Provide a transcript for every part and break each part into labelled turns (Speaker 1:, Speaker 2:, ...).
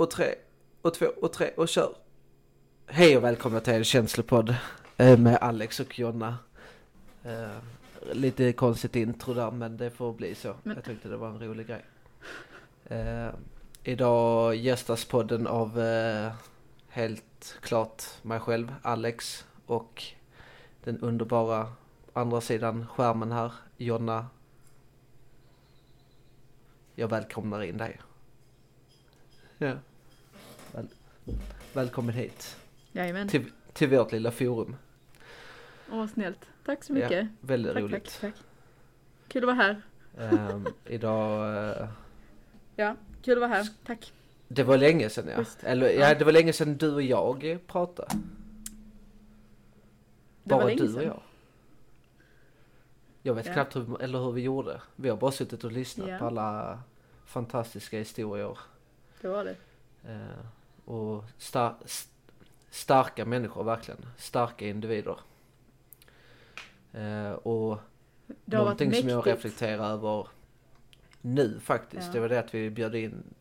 Speaker 1: och tre och två och tre och kör. Hej och välkomna till en känslopodd eh, med Alex och Jonna. Eh, lite konstigt intro där men det får bli så.
Speaker 2: Men-
Speaker 1: Jag tyckte det var en rolig grej. Eh, idag gästas podden av helt klart mig själv, Alex och den underbara andra sidan skärmen här, Jonna. Jag välkomnar in dig. Ja. Väl, välkommen hit
Speaker 2: Jajamän.
Speaker 1: till, till vårt lilla forum.
Speaker 2: Åh, snällt. Tack så mycket.
Speaker 1: Väldigt
Speaker 2: tack,
Speaker 1: roligt.
Speaker 2: tack, tack. Kul att vara här.
Speaker 1: Ehm, idag, eh,
Speaker 2: Ja, kul att vara här. Tack.
Speaker 1: det var länge sedan ja.
Speaker 2: Schysst.
Speaker 1: Eller ja,
Speaker 2: Ja.
Speaker 1: det var länge sedan du och jag pratade.
Speaker 2: Det
Speaker 1: Bara du och jag. Jag vet
Speaker 2: Ja.
Speaker 1: knappt hur, eller hur vi gjorde. Vi har bara suttit och lyssnat
Speaker 2: Ja.
Speaker 1: på alla fantastiska historier.
Speaker 2: Det var det.
Speaker 1: Eh, och star st starka människor verkligen. Starka individer. Eh, och
Speaker 2: Det har varit
Speaker 1: någonting som jag reflekterar över nu faktiskt.
Speaker 2: Ja.
Speaker 1: Det var det att vi bjöd in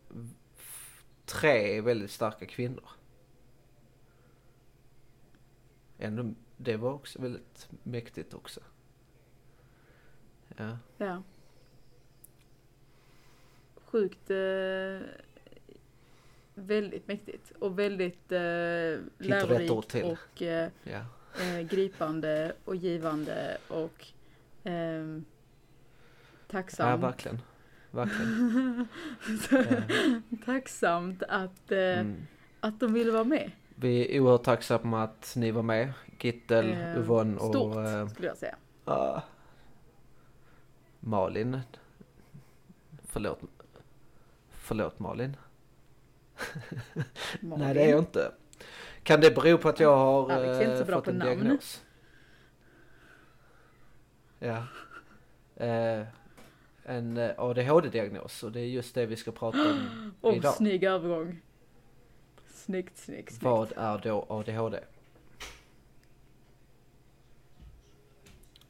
Speaker 1: tre väldigt starka kvinnor. Ändå, det var också väldigt mäktigt också. Ja.
Speaker 2: Ja. Sjukt eh, väldigt mäktigt och väldigt eh, lärorikt och eh,
Speaker 1: ja.
Speaker 2: eh, gripande och givande och
Speaker 1: Ja,
Speaker 2: tacksam.
Speaker 1: verkligen. Verkligen. Eh,
Speaker 2: Tacksamt att, eh,
Speaker 1: mm.
Speaker 2: att de ville vara med.
Speaker 1: Vi är oerhört tacksamma att ni var med. Gittel,
Speaker 2: Eh,
Speaker 1: Yvonne och
Speaker 2: Stort
Speaker 1: eh,
Speaker 2: skulle jag säga.
Speaker 1: ah, Malin. Förlåt. Förlåt Malin. Nej det är jag inte. Kan det bero på att jag har
Speaker 2: Alex är inte så
Speaker 1: eh,
Speaker 2: bra
Speaker 1: fått
Speaker 2: på
Speaker 1: en
Speaker 2: namn.
Speaker 1: diagnos? Ja. Eh, en eh, ADHD-diagnos och det är just det vi ska prata om
Speaker 2: Åh,
Speaker 1: idag.
Speaker 2: snygg övergång. Snyggt, snyggt, snyggt.
Speaker 1: Vad är då ADHD?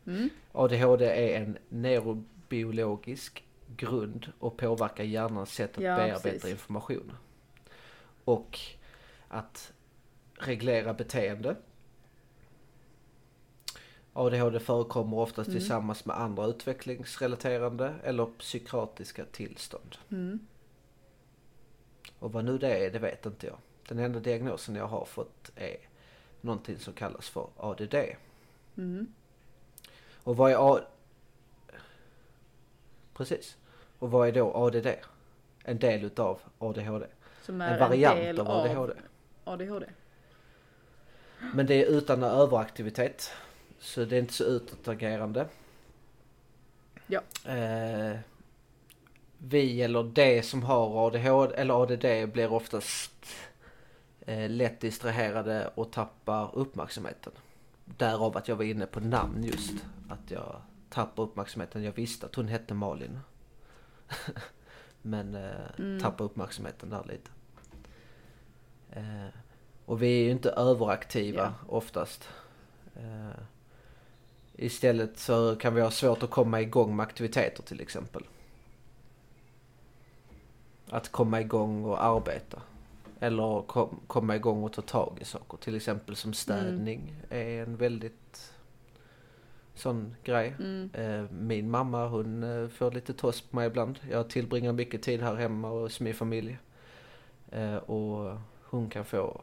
Speaker 2: Mm.
Speaker 1: ADHD är en neurobiologisk grund och påverkar hjärnans sätt att
Speaker 2: Ja,
Speaker 1: bearbeta
Speaker 2: precis.
Speaker 1: information. Och att reglera beteende. ADHD förekommer oftast
Speaker 2: Mm.
Speaker 1: tillsammans med andra utvecklingsrelaterande eller psykiatriska tillstånd.
Speaker 2: Mm.
Speaker 1: Och vad nu det är, det vet inte jag. Den enda diagnosen jag har fått är någonting som kallas för ADD.
Speaker 2: Mm.
Speaker 1: Och vad är A... Precis. Och vad är då ADD? En del utav ADHD.
Speaker 2: Som är
Speaker 1: En variant
Speaker 2: del
Speaker 1: av ADHD.
Speaker 2: ADHD.
Speaker 1: Men det är utan överaktivitet. Så det är inte så utåtagerande.
Speaker 2: Ja.
Speaker 1: Eh, vi eller det som har ADHD eller ADD blir oftast eh, lätt distraherade och tappar uppmärksamheten. Därav att jag var inne på namn just. Att jag tappar uppmärksamheten. Jag visste att hon hette Malin. Men eh,
Speaker 2: Mm.
Speaker 1: tappar uppmärksamheten där lite. Eh, och vi är ju inte överaktiva
Speaker 2: Ja.
Speaker 1: oftast. Eh, istället så kan vi ha svårt att komma igång med aktiviteter till exempel. Att komma igång och arbeta. Eller kom, komma igång och ta tag i saker. Till exempel som städning är en väldigt sån grej.
Speaker 2: Mm.
Speaker 1: Eh, Min mamma hon får lite toss på mig ibland. Jag tillbringar mycket tid här hemma hos min familj. Och hon kan få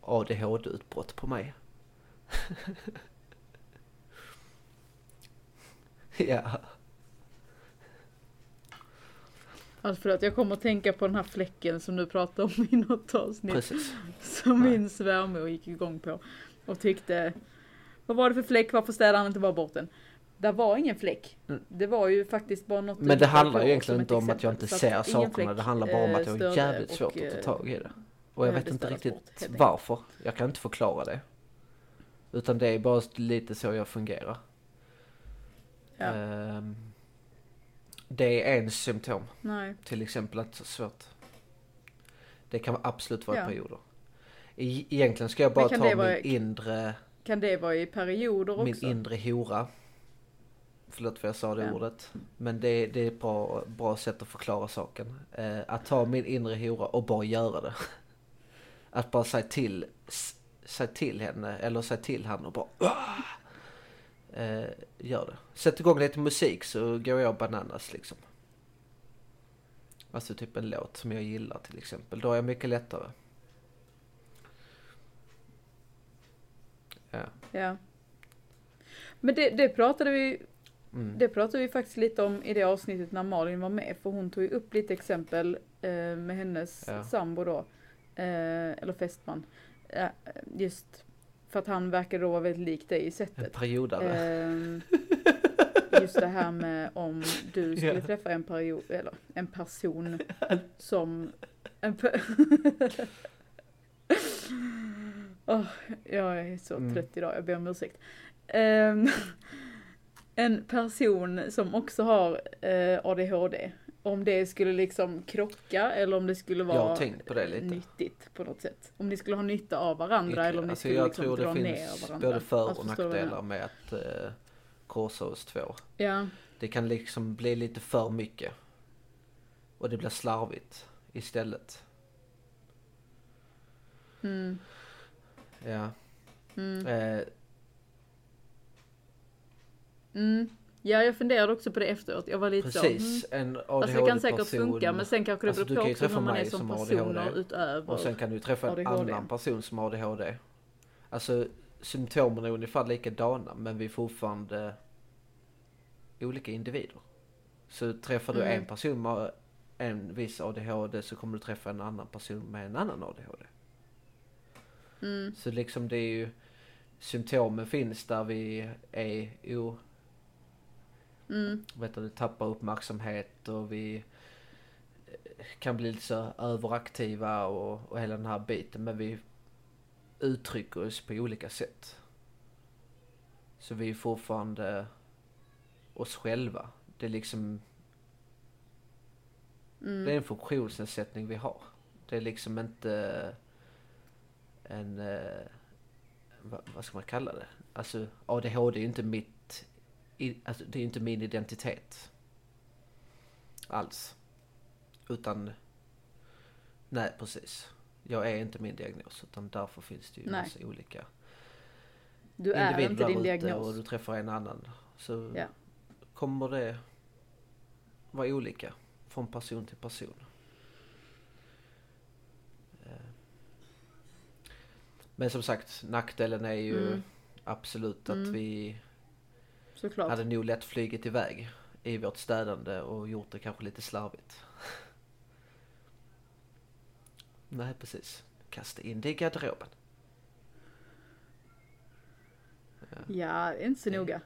Speaker 1: ADHD-utbrott på mig. ja.
Speaker 2: Alltså förlåt, jag kommer att tänka på den här fläcken som du pratade om i något avsnitt.
Speaker 1: Precis.
Speaker 2: Som
Speaker 1: Nej.
Speaker 2: min svärmor gick igång på. Och tyckte, vad var det för fläck, varför städade han inte bara bort den? Det var ingen fläck.
Speaker 1: Mm.
Speaker 2: Det var ju faktiskt bara något
Speaker 1: Men det handlar ju egentligen inte om att jag inte ser sakerna. Det handlar bara om att jag har
Speaker 2: eh,
Speaker 1: jävligt
Speaker 2: och,
Speaker 1: svårt att ta
Speaker 2: eh,
Speaker 1: tag i det. Och jag vet inte riktigt
Speaker 2: bort,
Speaker 1: varför. Jag kan inte förklara det. Utan det är bara lite så jag fungerar.
Speaker 2: Ja.
Speaker 1: Ehm, det är en symptom.
Speaker 2: Nej.
Speaker 1: Till exempel att det är svårt. Det kan absolut vara
Speaker 2: Ja.
Speaker 1: perioder. E- Egentligen ska jag bara ta min
Speaker 2: vara-
Speaker 1: inre,
Speaker 2: Kan det vara i perioder
Speaker 1: min
Speaker 2: också?
Speaker 1: inre hora. Förlåt för jag sa det
Speaker 2: Ja.
Speaker 1: ordet. Men det, det är ett bra, bra sätt att förklara saken. Eh, att ta min inre hora och bara göra det. Att bara säga till, säg till henne eller säga till han och bara eh, Gör det. Sätt igång lite musik så går jag bananas liksom. Alltså typ en låt som jag gillar till exempel. Då är jag mycket lättare. Ja.
Speaker 2: Ja. Men det, det pratade vi
Speaker 1: Mm.
Speaker 2: Det pratade vi faktiskt lite om i det avsnittet när Malin var med, för hon tog ju upp lite exempel eh, med hennes
Speaker 1: Ja.
Speaker 2: sambo då, eh, eller fästman. Eh, just för att han verkade då vara väldigt lik dig i
Speaker 1: En
Speaker 2: sättet.
Speaker 1: periodare.
Speaker 2: Eh, just det här med om du skulle
Speaker 1: Ja.
Speaker 2: träffa en, period, eller, en person som... En pe- Åh, jag är så
Speaker 1: Mm.
Speaker 2: trött idag, jag ber om ursäkt. En person som också har eh, ADHD. Om det skulle liksom krocka eller om det skulle
Speaker 1: Jag
Speaker 2: vara
Speaker 1: på det
Speaker 2: nyttigt på något sätt. Om ni skulle ha nytta av varandra eller om ni
Speaker 1: Alltså,
Speaker 2: skulle
Speaker 1: jag
Speaker 2: liksom
Speaker 1: tror
Speaker 2: dra
Speaker 1: det
Speaker 2: ner
Speaker 1: finns
Speaker 2: varandra.
Speaker 1: både för
Speaker 2: Alltså,
Speaker 1: och
Speaker 2: förstår du vad jag
Speaker 1: nackdelar med att eh, korsa oss två.
Speaker 2: Ja,
Speaker 1: Det kan liksom bli lite för mycket. Och det blir slarvigt istället.
Speaker 2: mm,
Speaker 1: Ja.
Speaker 2: mm,
Speaker 1: Eh,
Speaker 2: mm. ja, jag funderade också på det efteråt. Jag var lite så. Mm.
Speaker 1: precis,
Speaker 2: Alltså det kan säkert funka men sen kanske det
Speaker 1: Alltså,
Speaker 2: beror
Speaker 1: du
Speaker 2: på hur
Speaker 1: träffa
Speaker 2: man är som
Speaker 1: som
Speaker 2: personer utöver.
Speaker 1: Och sen kan du träffa en
Speaker 2: ADHD.
Speaker 1: annan person som har ADHD. Alltså symptomen är ungefär likadana men vi är fortfarande olika individer. Så träffar du
Speaker 2: Mm.
Speaker 1: en person med en viss ADHD så kommer du träffa en annan person med en annan ADHD.
Speaker 2: Mm,
Speaker 1: Så liksom det är ju symptomen finns där vi är o,
Speaker 2: mm,
Speaker 1: vet du, tappar uppmärksamhet och vi eh, kan bli lite så överaktiva och, och hela den här biten. Men vi uttrycker oss på olika sätt. Så vi är fortfarande oss själva. Det är liksom,
Speaker 2: mm.
Speaker 1: det är en funktionsnedsättning vi har. Det är liksom inte en, eh, vad, vad ska man kalla det? Alltså ADHD är inte mitt, alltså, det är inte min identitet. Alls. Utan, nej precis. Jag är inte min diagnos utan därför finns det ju
Speaker 2: Nej.
Speaker 1: massa olika
Speaker 2: Du är inte din diagnos.
Speaker 1: och du träffar en annan. Så
Speaker 2: Ja.
Speaker 1: kommer det vara olika från person till person. Eh. Men som sagt, nackdelen är ju
Speaker 2: Mm.
Speaker 1: absolut att
Speaker 2: Mm.
Speaker 1: vi
Speaker 2: Såklart.
Speaker 1: hade nog lätt flugit iväg i vårt städande och gjort det kanske lite slarvigt. Nej, precis. Kasta in det i garderoben.
Speaker 2: Ja, är inte så
Speaker 1: Det-
Speaker 2: noga.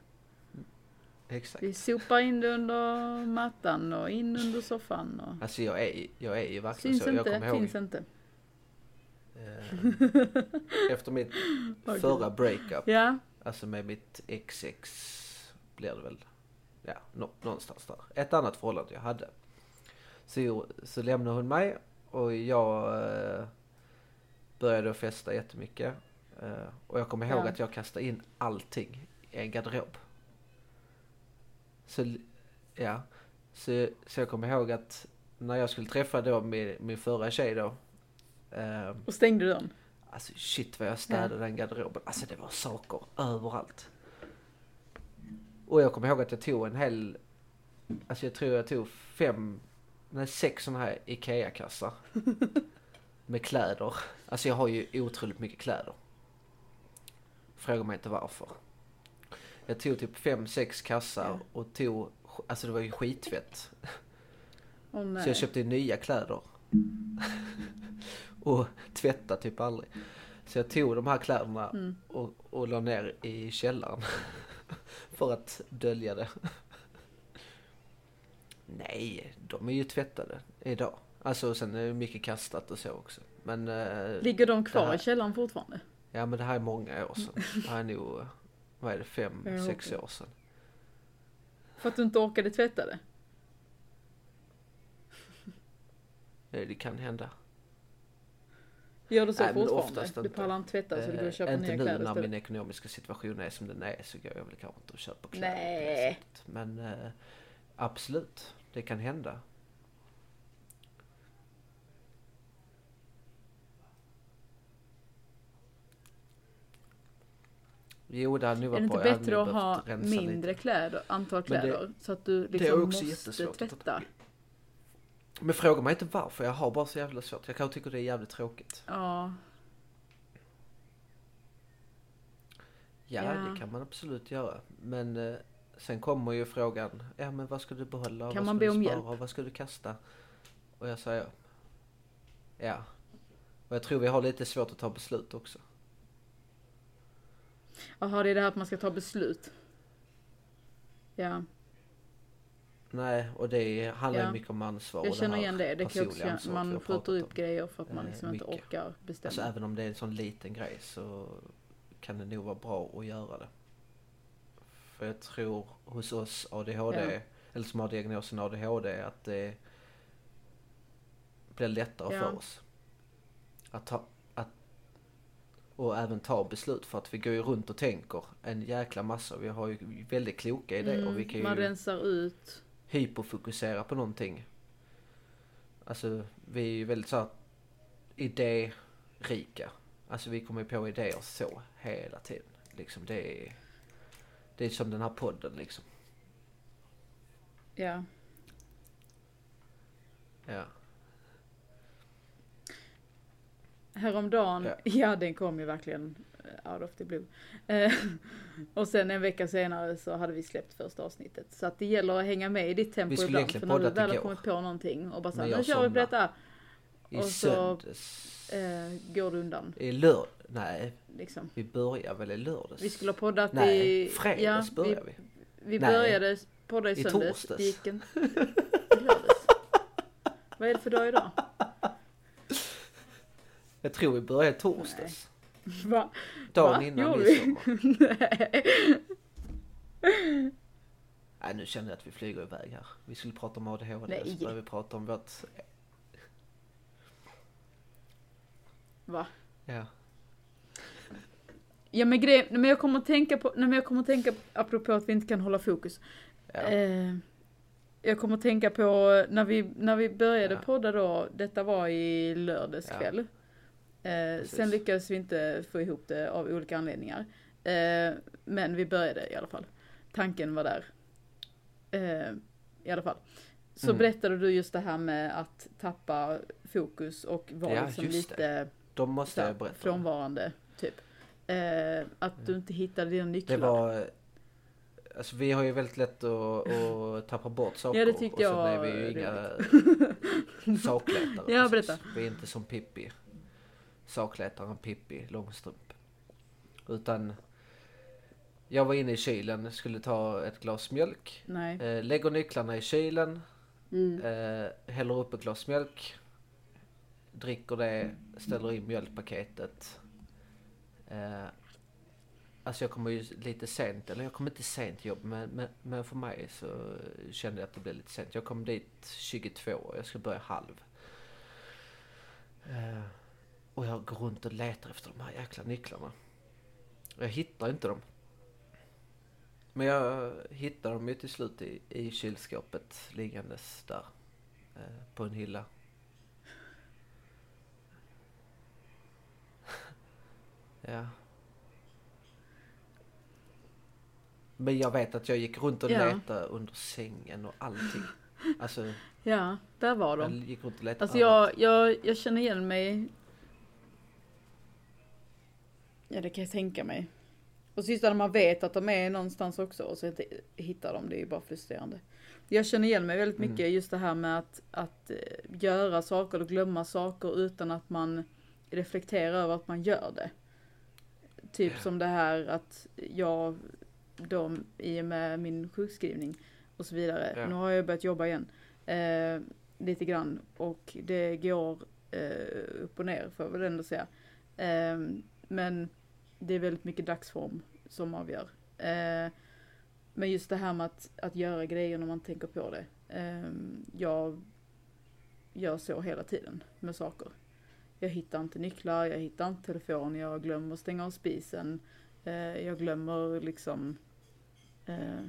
Speaker 1: Exakt.
Speaker 2: Vi sopar in det under mattan och in under soffan och...
Speaker 1: Alltså jag är, jag är ju verkligen
Speaker 2: Syns
Speaker 1: så. Jag
Speaker 2: inte,
Speaker 1: kommer ihåg
Speaker 2: finns inte.
Speaker 1: eh, efter mitt förra breakup,
Speaker 2: Ja,
Speaker 1: alltså med mitt XX blir det väl, ja, nå, någonstans där. Ett annat förhållande jag hade. Så, så lämnade hon mig och jag eh, började festa jättemycket. Eh, och jag kommer ihåg
Speaker 2: Ja.
Speaker 1: att jag kastade in allting i en garderob. Så, ja, så, så jag kommer ihåg att när jag skulle träffa då min, min förra tjej då. Eh,
Speaker 2: och stängde dörren.
Speaker 1: Alltså shit vad jag städade den garderoben. Alltså det var saker överallt. Och jag kommer ihåg att jag tog en hel, alltså jag tror jag tog fem, nej sex sådana här IKEA-kassar. med kläder. Alltså jag har ju otroligt mycket kläder. Fråga mig inte varför. Jag tog typ fem, sex kassar och tog, alltså det var ju skittvätt.
Speaker 2: Åh nej.
Speaker 1: Så jag köpte nya kläder. och tvättade typ aldrig. Så jag tog de här kläderna
Speaker 2: Mm.
Speaker 1: och, och la ner i källaren. för att dölja det. Nej, de är ju tvättade idag. Alltså sen är det mycket kastat och så också. Men, eh,
Speaker 2: Ligger de kvar
Speaker 1: här-
Speaker 2: i källaren fortfarande?
Speaker 1: ja men det här är många år sedan. Det här är nog, eh, vad är det, fem,
Speaker 2: Ja,
Speaker 1: sex
Speaker 2: okej.
Speaker 1: år sedan.
Speaker 2: För att du inte orkade tvätta det?
Speaker 1: Eh, Det kan hända.
Speaker 2: Gör du så
Speaker 1: Nej,
Speaker 2: fortfarande?
Speaker 1: oftast
Speaker 2: Du
Speaker 1: inte.
Speaker 2: pallar inte tvätta så du går och köper
Speaker 1: Eh, inte
Speaker 2: nya
Speaker 1: nu
Speaker 2: kläder
Speaker 1: när
Speaker 2: istället?
Speaker 1: min ekonomiska situation är som den är så går jag väl kanske inte och köper kläder
Speaker 2: Nej.
Speaker 1: Men eh, absolut, det kan hända. Jo, det hade nog
Speaker 2: Är det
Speaker 1: varit
Speaker 2: inte bättre att ha mindre
Speaker 1: lite.
Speaker 2: kläder, antal
Speaker 1: Men det-
Speaker 2: kläder? så att du liksom
Speaker 1: också
Speaker 2: måste tvätta?
Speaker 1: Men fråga mig inte varför, jag har bara så jävla svårt. Jag kanske tycker det är jävligt tråkigt.
Speaker 2: Ja,
Speaker 1: Ja,
Speaker 2: Ja.
Speaker 1: det kan man absolut göra. Men eh, sen kommer ju frågan, ja men vad ska du behålla?
Speaker 2: Kan
Speaker 1: vad
Speaker 2: man
Speaker 1: ska
Speaker 2: be
Speaker 1: du
Speaker 2: om
Speaker 1: spara?
Speaker 2: hjälp?
Speaker 1: Vad ska du kasta? Och jag säger, ja. Och jag tror vi har lite svårt att ta beslut också.
Speaker 2: Jaha, det är det här att man ska ta beslut. Ja,
Speaker 1: Nej, och det handlar ju
Speaker 2: Ja.
Speaker 1: mycket om ansvar
Speaker 2: jag känner igen det. Det kan också känna, man skjuter upp grejer för att man
Speaker 1: Eh,
Speaker 2: liksom inte orkar bestämma.
Speaker 1: Alltså även om det är en sån liten grej så kan det nog vara bra att göra det. För jag tror hos oss ADHD,
Speaker 2: Ja.
Speaker 1: eller som har diagnosen ADHD, att det blir lättare
Speaker 2: Ja.
Speaker 1: för oss. Att ta, att, och även ta beslut för att vi går ju runt och tänker en jäkla massa. Vi har ju väldigt kloka idéer och vi kan
Speaker 2: Mm, man
Speaker 1: ju
Speaker 2: rensar ut.
Speaker 1: Hyperfokusera på någonting. Alltså vi är ju väldigt så här idérika. Alltså vi kommer ju på idéer så hela tiden. Liksom det är, det är som den här podden liksom.
Speaker 2: Ja.
Speaker 1: Ja.
Speaker 2: Häromdagen, ja.
Speaker 1: Ja.
Speaker 2: den kom ju verkligen out of the blue. Eh, och sen en vecka senare så hade vi släppt första avsnittet. Så att det gäller att hänga med i ditt tempo
Speaker 1: Vi skulle
Speaker 2: ibland. För när du väl har kommit på någonting och bara såhär, nu kör vi på detta.
Speaker 1: I
Speaker 2: Och så-
Speaker 1: söndags.
Speaker 2: Eh, går du undan
Speaker 1: I lörd... Nej,
Speaker 2: liksom.
Speaker 1: vi börjar väl i lördags?
Speaker 2: Vi skulle ha poddat
Speaker 1: Nej,
Speaker 2: i...
Speaker 1: fredags
Speaker 2: ja,
Speaker 1: börjar vi.
Speaker 2: vi. Vi
Speaker 1: Nej.
Speaker 2: började podda i
Speaker 1: I
Speaker 2: söndags.
Speaker 1: torsdags.
Speaker 2: Det gick en... i lördags. Vad är det för dag idag?
Speaker 1: Jag tror vi började i torsdags.
Speaker 2: Va?
Speaker 1: Dagen
Speaker 2: Va?
Speaker 1: innan midsommar.
Speaker 2: Nej.
Speaker 1: Nej, nu känner jag att vi flyger iväg här. Vi skulle prata om ADHD,
Speaker 2: Nej.
Speaker 1: så börjar vi prata om vårt...
Speaker 2: Va?
Speaker 1: Ja.
Speaker 2: Ja men grejen, men jag kommer att tänka på, nej, men jag kommer att tänka, apropå att vi inte kan hålla fokus.
Speaker 1: ja.
Speaker 2: Eh, jag kommer att tänka på när vi, när vi började
Speaker 1: Ja.
Speaker 2: podda då, detta var i lördags
Speaker 1: Ja.
Speaker 2: Eh, sen lyckades vi inte få ihop det av olika anledningar. Eh, men vi började i alla fall. Tanken var där. Eh, I alla fall. Så
Speaker 1: Mm.
Speaker 2: berättade du just det här med att tappa fokus och vara
Speaker 1: Ja,
Speaker 2: liksom lite
Speaker 1: De måste
Speaker 2: här,
Speaker 1: jag berätta
Speaker 2: frånvarande, typ. Eh, att du inte hittade dina
Speaker 1: Det
Speaker 2: nycklar.
Speaker 1: var... Alltså vi har ju väldigt lätt att, att tappa bort saker.
Speaker 2: Ja, det tyckte
Speaker 1: och sen
Speaker 2: jag
Speaker 1: är vi ju inga sakletare.
Speaker 2: Ja, berätta.
Speaker 1: Vi är inte som Pippi. Sakletaren Pippi Långstrump. Utan... Jag var inne i kylen, skulle ta ett glas mjölk.
Speaker 2: Nej.
Speaker 1: Eh, lägger nycklarna i kylen.
Speaker 2: Mm.
Speaker 1: Eh, häller upp ett glas mjölk. Dricker det, ställer in mjölkpaketet. Eh, alltså jag kommer ju lite sent, eller jag kommer inte sent jobb, men, men, men för mig så kände jag att det blev lite sent. Jag kom dit 22 och jag ska börja halv. Eh, och jag går runt och letar efter de här jäkla nycklarna. Jag hittar inte dem. Men jag hittar dem ju till slut i, i kylskåpet liggandes där. Eh, på en hylla. ja. Men jag vet att jag gick runt och
Speaker 2: Ja.
Speaker 1: letade under sängen och allting. Alltså,
Speaker 2: Ja, där var
Speaker 1: jag
Speaker 2: de.
Speaker 1: gick runt och letade
Speaker 2: Alltså jag, jag, jag känner igen mig. Ja, det kan jag tänka mig. Och sist när man vet att de är någonstans också och så inte hittar de, det är ju bara frustrerande. Jag känner igen mig väldigt
Speaker 1: Mm.
Speaker 2: mycket just det här med att, att eh, göra saker och glömma saker utan att man reflekterar över att man gör det. Typ
Speaker 1: Ja.
Speaker 2: som det här att jag då i och med min sjukskrivning och så vidare.
Speaker 1: Ja.
Speaker 2: Nu har jag börjat jobba igen. Eh, lite grann och det går eh, upp och ner får jag väl ändå säga. Eh, men det är väldigt mycket dagsform som avgör. Eh, men just det här med att, att göra grejer när man tänker på det. Eh, jag gör så hela tiden med saker. jag hittar inte nycklar, jag hittar inte telefon, jag glömmer stänga av spisen. Eh, jag glömmer liksom eh,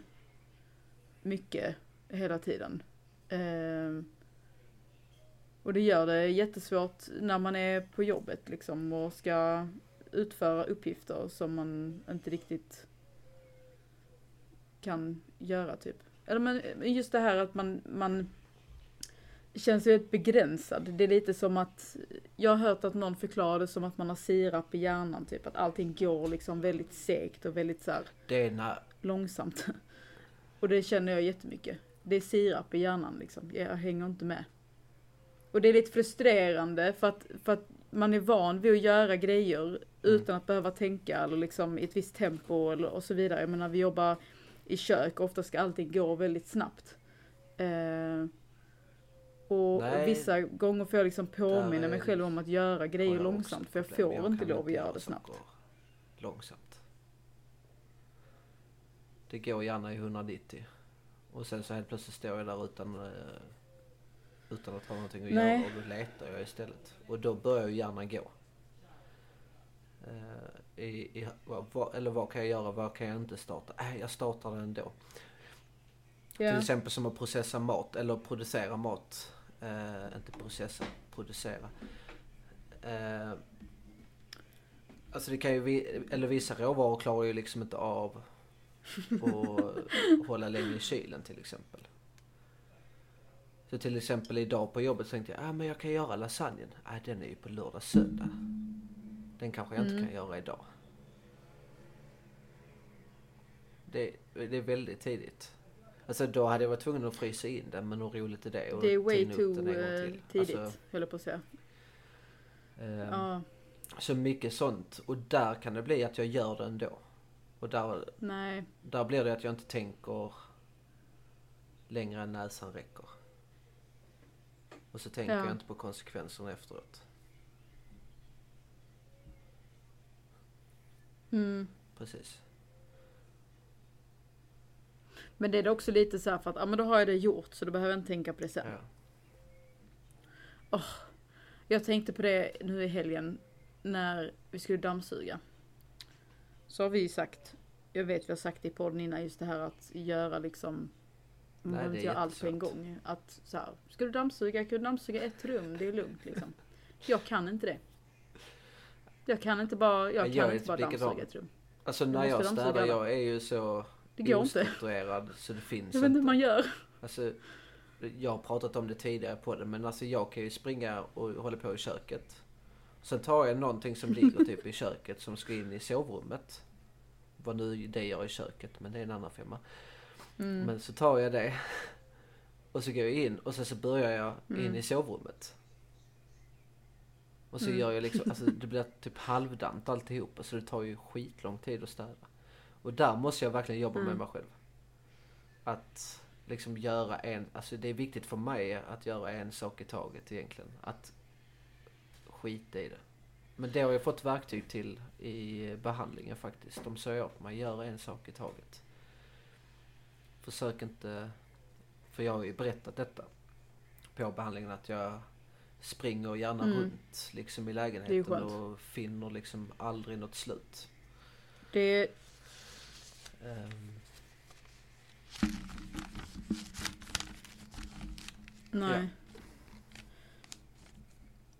Speaker 2: mycket hela tiden. Eh, och det gör det jättesvårt när man är på jobbet liksom och ska utföra uppgifter som man inte riktigt kan göra typ. Eller men just det här att man, man känns väldigt begränsad. Det är lite som att, jag har hört att någon förklarar det som att man har sirap i hjärnan typ. Att allting går liksom väldigt segt och väldigt så här
Speaker 1: Det är när,
Speaker 2: långsamt. Och det känner jag jättemycket. Det är sirap i hjärnan liksom. Jag hänger inte med. Och det är lite frustrerande för att, för att man är van vid att göra grejer utan att behöva tänka eller liksom i ett visst tempo eller, och så vidare. Jag menar vi jobbar i kök, ofta ska allting gå väldigt snabbt. Eh, och,
Speaker 1: Nej.
Speaker 2: vissa gånger får jag liksom påminna mig själv om att göra grejer
Speaker 1: jag
Speaker 2: långsamt för jag får inte
Speaker 1: kan
Speaker 2: lov att göra det snabbt.
Speaker 1: Långsamt. Det går gärna i 190. Och sen så helt plötsligt står jag där utan, eh, utan att ha någonting att
Speaker 2: Nej.
Speaker 1: göra och då letar jag istället. Och då börjar ju hjärnan gå. Eh, i, i, vad, eller vad kan jag göra, vad kan jag inte starta? Äh, jag startar den ändå. Till
Speaker 2: Ja.
Speaker 1: exempel som att processa mat eller producera mat. Eh, inte processa, producera. Eh, alltså det kan ju, vi, eller vissa råvaror klarar ju liksom inte av att hålla länge i kylen till exempel. Så till exempel idag på jobbet tänkte jag, ah, men jag kan göra lasagnen. Ah, den är ju på lördag, söndag. Den kanske jag inte
Speaker 2: Mm.
Speaker 1: kan göra idag. Det, det är väldigt tidigt. Alltså då hade jag varit tvungen att frysa in den men hur roligt är det? Och
Speaker 2: Det är way too eh, tidigt,
Speaker 1: Alltså,
Speaker 2: höll jag på att säga.
Speaker 1: ehm,
Speaker 2: Ja,
Speaker 1: Så mycket sånt. Och där kan det bli att jag gör det ändå. Och där,
Speaker 2: nej.
Speaker 1: där blir det att jag inte tänker längre än näsan räcker. Och så tänker
Speaker 2: Ja.
Speaker 1: jag inte på konsekvenserna efteråt.
Speaker 2: Mm.
Speaker 1: Precis.
Speaker 2: Men det är också lite så här för att, ja men då har jag det gjort så då behöver jag inte tänka på det sen.
Speaker 1: Ja.
Speaker 2: Jag tänkte på det nu i helgen när vi skulle dammsuga. Så har vi sagt, jag vet vi har sagt det i podden innan, just det här att göra liksom man behöver inte göra allt på en gång. Att så här, ska du dammsuga, kan du dammsuga ett rum, det är lugnt liksom. Jag kan inte det. Jag kan inte bara, jag
Speaker 1: Jag
Speaker 2: kan inte bara dammsuga ett rum.
Speaker 1: Alltså när jag städar, jag är ju så
Speaker 2: Det går inte.
Speaker 1: ostrukturerad så det finns
Speaker 2: Jag vet inte hur
Speaker 1: inte.
Speaker 2: man gör.
Speaker 1: Alltså, jag har pratat om det tidigare på det men alltså jag kan ju springa och hålla på i köket. Sen tar jag någonting som ligger typ i köket som ska in i sovrummet. Vad nu det gör i köket men det är en annan femma.
Speaker 2: Mm.
Speaker 1: Men så tar jag det och så går jag in och sen så börjar jag in
Speaker 2: Mm.
Speaker 1: i sovrummet. Och så
Speaker 2: Mm.
Speaker 1: gör jag liksom, alltså det blir typ halvdant alltihopa så det tar ju skitlång tid att städa. Och där måste jag verkligen jobba med
Speaker 2: Mm.
Speaker 1: mig själv. Att liksom göra en, alltså det är viktigt för mig att göra en sak i taget egentligen. Att skita i det. Men det har jag fått verktyg till i behandlingen faktiskt. De sa åt mig, gör en sak i taget. Försök inte, för jag har ju berättat detta på behandlingen att jag springer gärna
Speaker 2: Mm.
Speaker 1: runt liksom i lägenheten och finner liksom aldrig något slut.
Speaker 2: Det,
Speaker 1: Ehm,
Speaker 2: nej.
Speaker 1: Ja.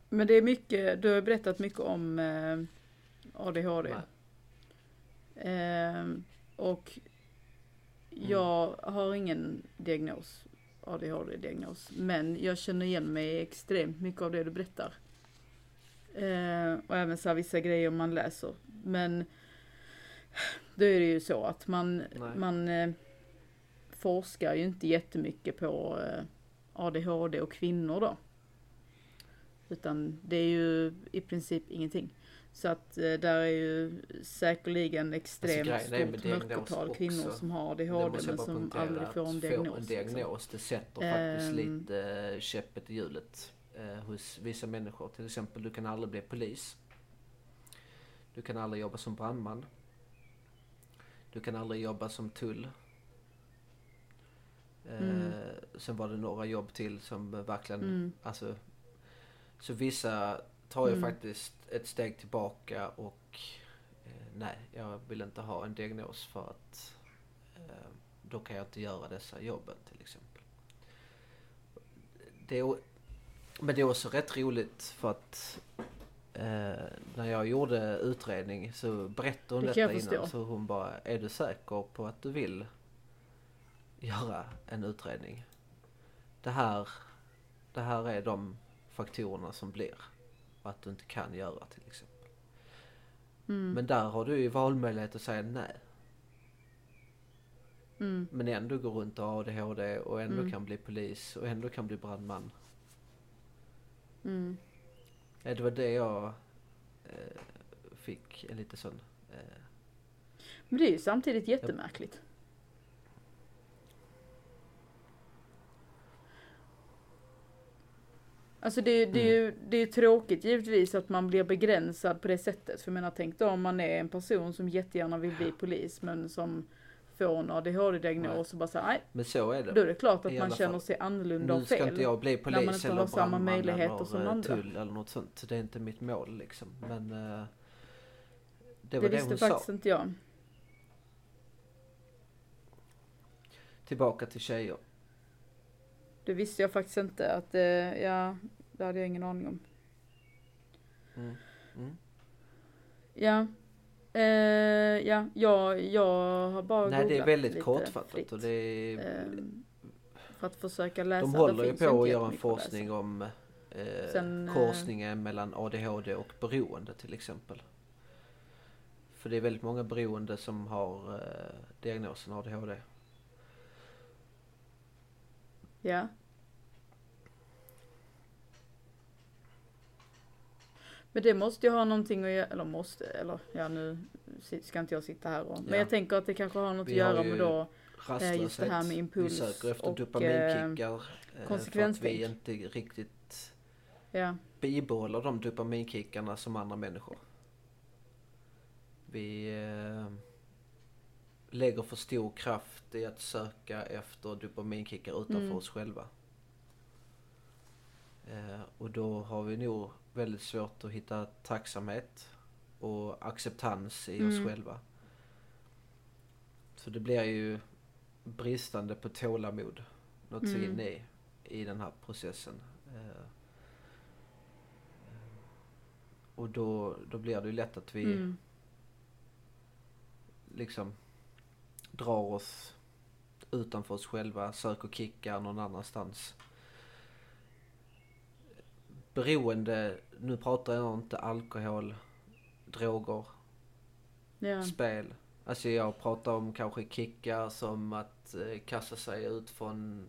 Speaker 2: Men det är mycket, du har berättat mycket om eh, ADHD. Ehm, och jag har ingen diagnos, ADHD-diagnos. Men jag känner igen mig extremt mycket av det du berättar. Ehm, och även så här vissa grejer man läser. Men då är det ju så att man,
Speaker 1: Nej.
Speaker 2: man eh, forskar ju inte jättemycket på eh, ADHD och kvinnor då. Utan det är ju i princip ingenting. Så att eh, där är ju säkerligen extremt
Speaker 1: grejen är med
Speaker 2: stort mörkertal
Speaker 1: också.
Speaker 2: kvinnor som har ADHD men som aldrig får en diagnos.
Speaker 1: Få en diagnos, det sätter faktiskt
Speaker 2: Ehm.
Speaker 1: lite eh, käppet i hjulet eh, hos vissa människor. Till exempel, du kan aldrig bli polis. Du kan aldrig jobba som brandman. Du kan aldrig jobba som tull. Eh,
Speaker 2: Mm.
Speaker 1: Sen var det några jobb till som verkligen,
Speaker 2: Mm.
Speaker 1: alltså. Så vissa tar jag
Speaker 2: Mm.
Speaker 1: faktiskt ett steg tillbaka och eh, nej, jag vill inte ha en diagnos för att eh, då kan jag inte göra dessa jobben till exempel. Det är, men det är också rätt roligt för att eh, när jag gjorde utredning så berättade hon
Speaker 2: Det
Speaker 1: detta innan. Så hon bara, är du säker på att du vill göra en utredning? Det här, det här är de faktorerna som blir. Att du inte kan göra till exempel.
Speaker 2: Mm.
Speaker 1: Men där har du ju valmöjlighet att säga nej.
Speaker 2: Mm.
Speaker 1: Men ändå gå runt och ADHD och ändå
Speaker 2: Mm.
Speaker 1: kan bli polis och ändå kan bli brandman.
Speaker 2: Mm.
Speaker 1: Eh, Det var det jag eh, fick en lite sån... Eh,
Speaker 2: Men det är ju samtidigt jättemärkligt. Alltså det, det, är ju, det är tråkigt givetvis att man blir begränsad på det sättet. För jag menar tänk då om man är en person som jättegärna vill bli polis men som får en ADHD-diagnos och bara säger nej,
Speaker 1: men så är det.
Speaker 2: då är det klart att
Speaker 1: I
Speaker 2: man känner
Speaker 1: fall.
Speaker 2: sig annorlunda och
Speaker 1: Nu ska
Speaker 2: fel.
Speaker 1: inte jag bli
Speaker 2: när man
Speaker 1: polis
Speaker 2: inte
Speaker 1: eller
Speaker 2: har samma möjligheter som andra.
Speaker 1: tull eller något sånt. Det är inte mitt mål liksom. Men eh, det
Speaker 2: Det,
Speaker 1: var det,
Speaker 2: visste
Speaker 1: hon
Speaker 2: faktiskt
Speaker 1: sa.
Speaker 2: inte jag.
Speaker 1: Tillbaka till tjejer.
Speaker 2: Det visste jag faktiskt inte att, eh, ja, det hade jag ingen aning om.
Speaker 1: Mm. Mm.
Speaker 2: Ja. Eh, ja, jag, jag har bara
Speaker 1: Nej det är väldigt kortfattat
Speaker 2: fritt,
Speaker 1: och det är,
Speaker 2: ehm, För att försöka läsa.
Speaker 1: De håller ju på att göra en forskning om eh,
Speaker 2: Sen, eh,
Speaker 1: korsningen mellan ADHD och beroende till exempel. För det är väldigt många beroende som har eh, diagnosen ADHD.
Speaker 2: Ja. Men det måste ju ha någonting att göra, eller måste, eller ja nu ska inte jag sitta här och, men
Speaker 1: Ja.
Speaker 2: jag tänker att det kanske har något
Speaker 1: Vi
Speaker 2: att göra med då,
Speaker 1: Rastlöshet.
Speaker 2: just det här med impuls
Speaker 1: Vi söker efter
Speaker 2: och,
Speaker 1: dopaminkickar. eh, för att vi inte riktigt
Speaker 2: ja,
Speaker 1: bibehåller de dopaminkickarna som andra människor. Vi eh, lägger för stor kraft i att söka efter dopaminkickar utanför
Speaker 2: Mm.
Speaker 1: oss själva. Eh, och då har vi nog väldigt svårt att hitta tacksamhet och acceptans i oss
Speaker 2: Mm.
Speaker 1: själva. Så det blir ju bristande på tålamod något
Speaker 2: Mm.
Speaker 1: in i, i den här processen. Eh, och då, då blir det ju lätt att vi
Speaker 2: mm,
Speaker 1: liksom drar oss utanför oss själva, söker kickar någon annanstans. Beroende, nu pratar jag inte alkohol, droger,
Speaker 2: ja,
Speaker 1: spel. Alltså jag pratar om kanske kickar som att eh, kasta sig ut från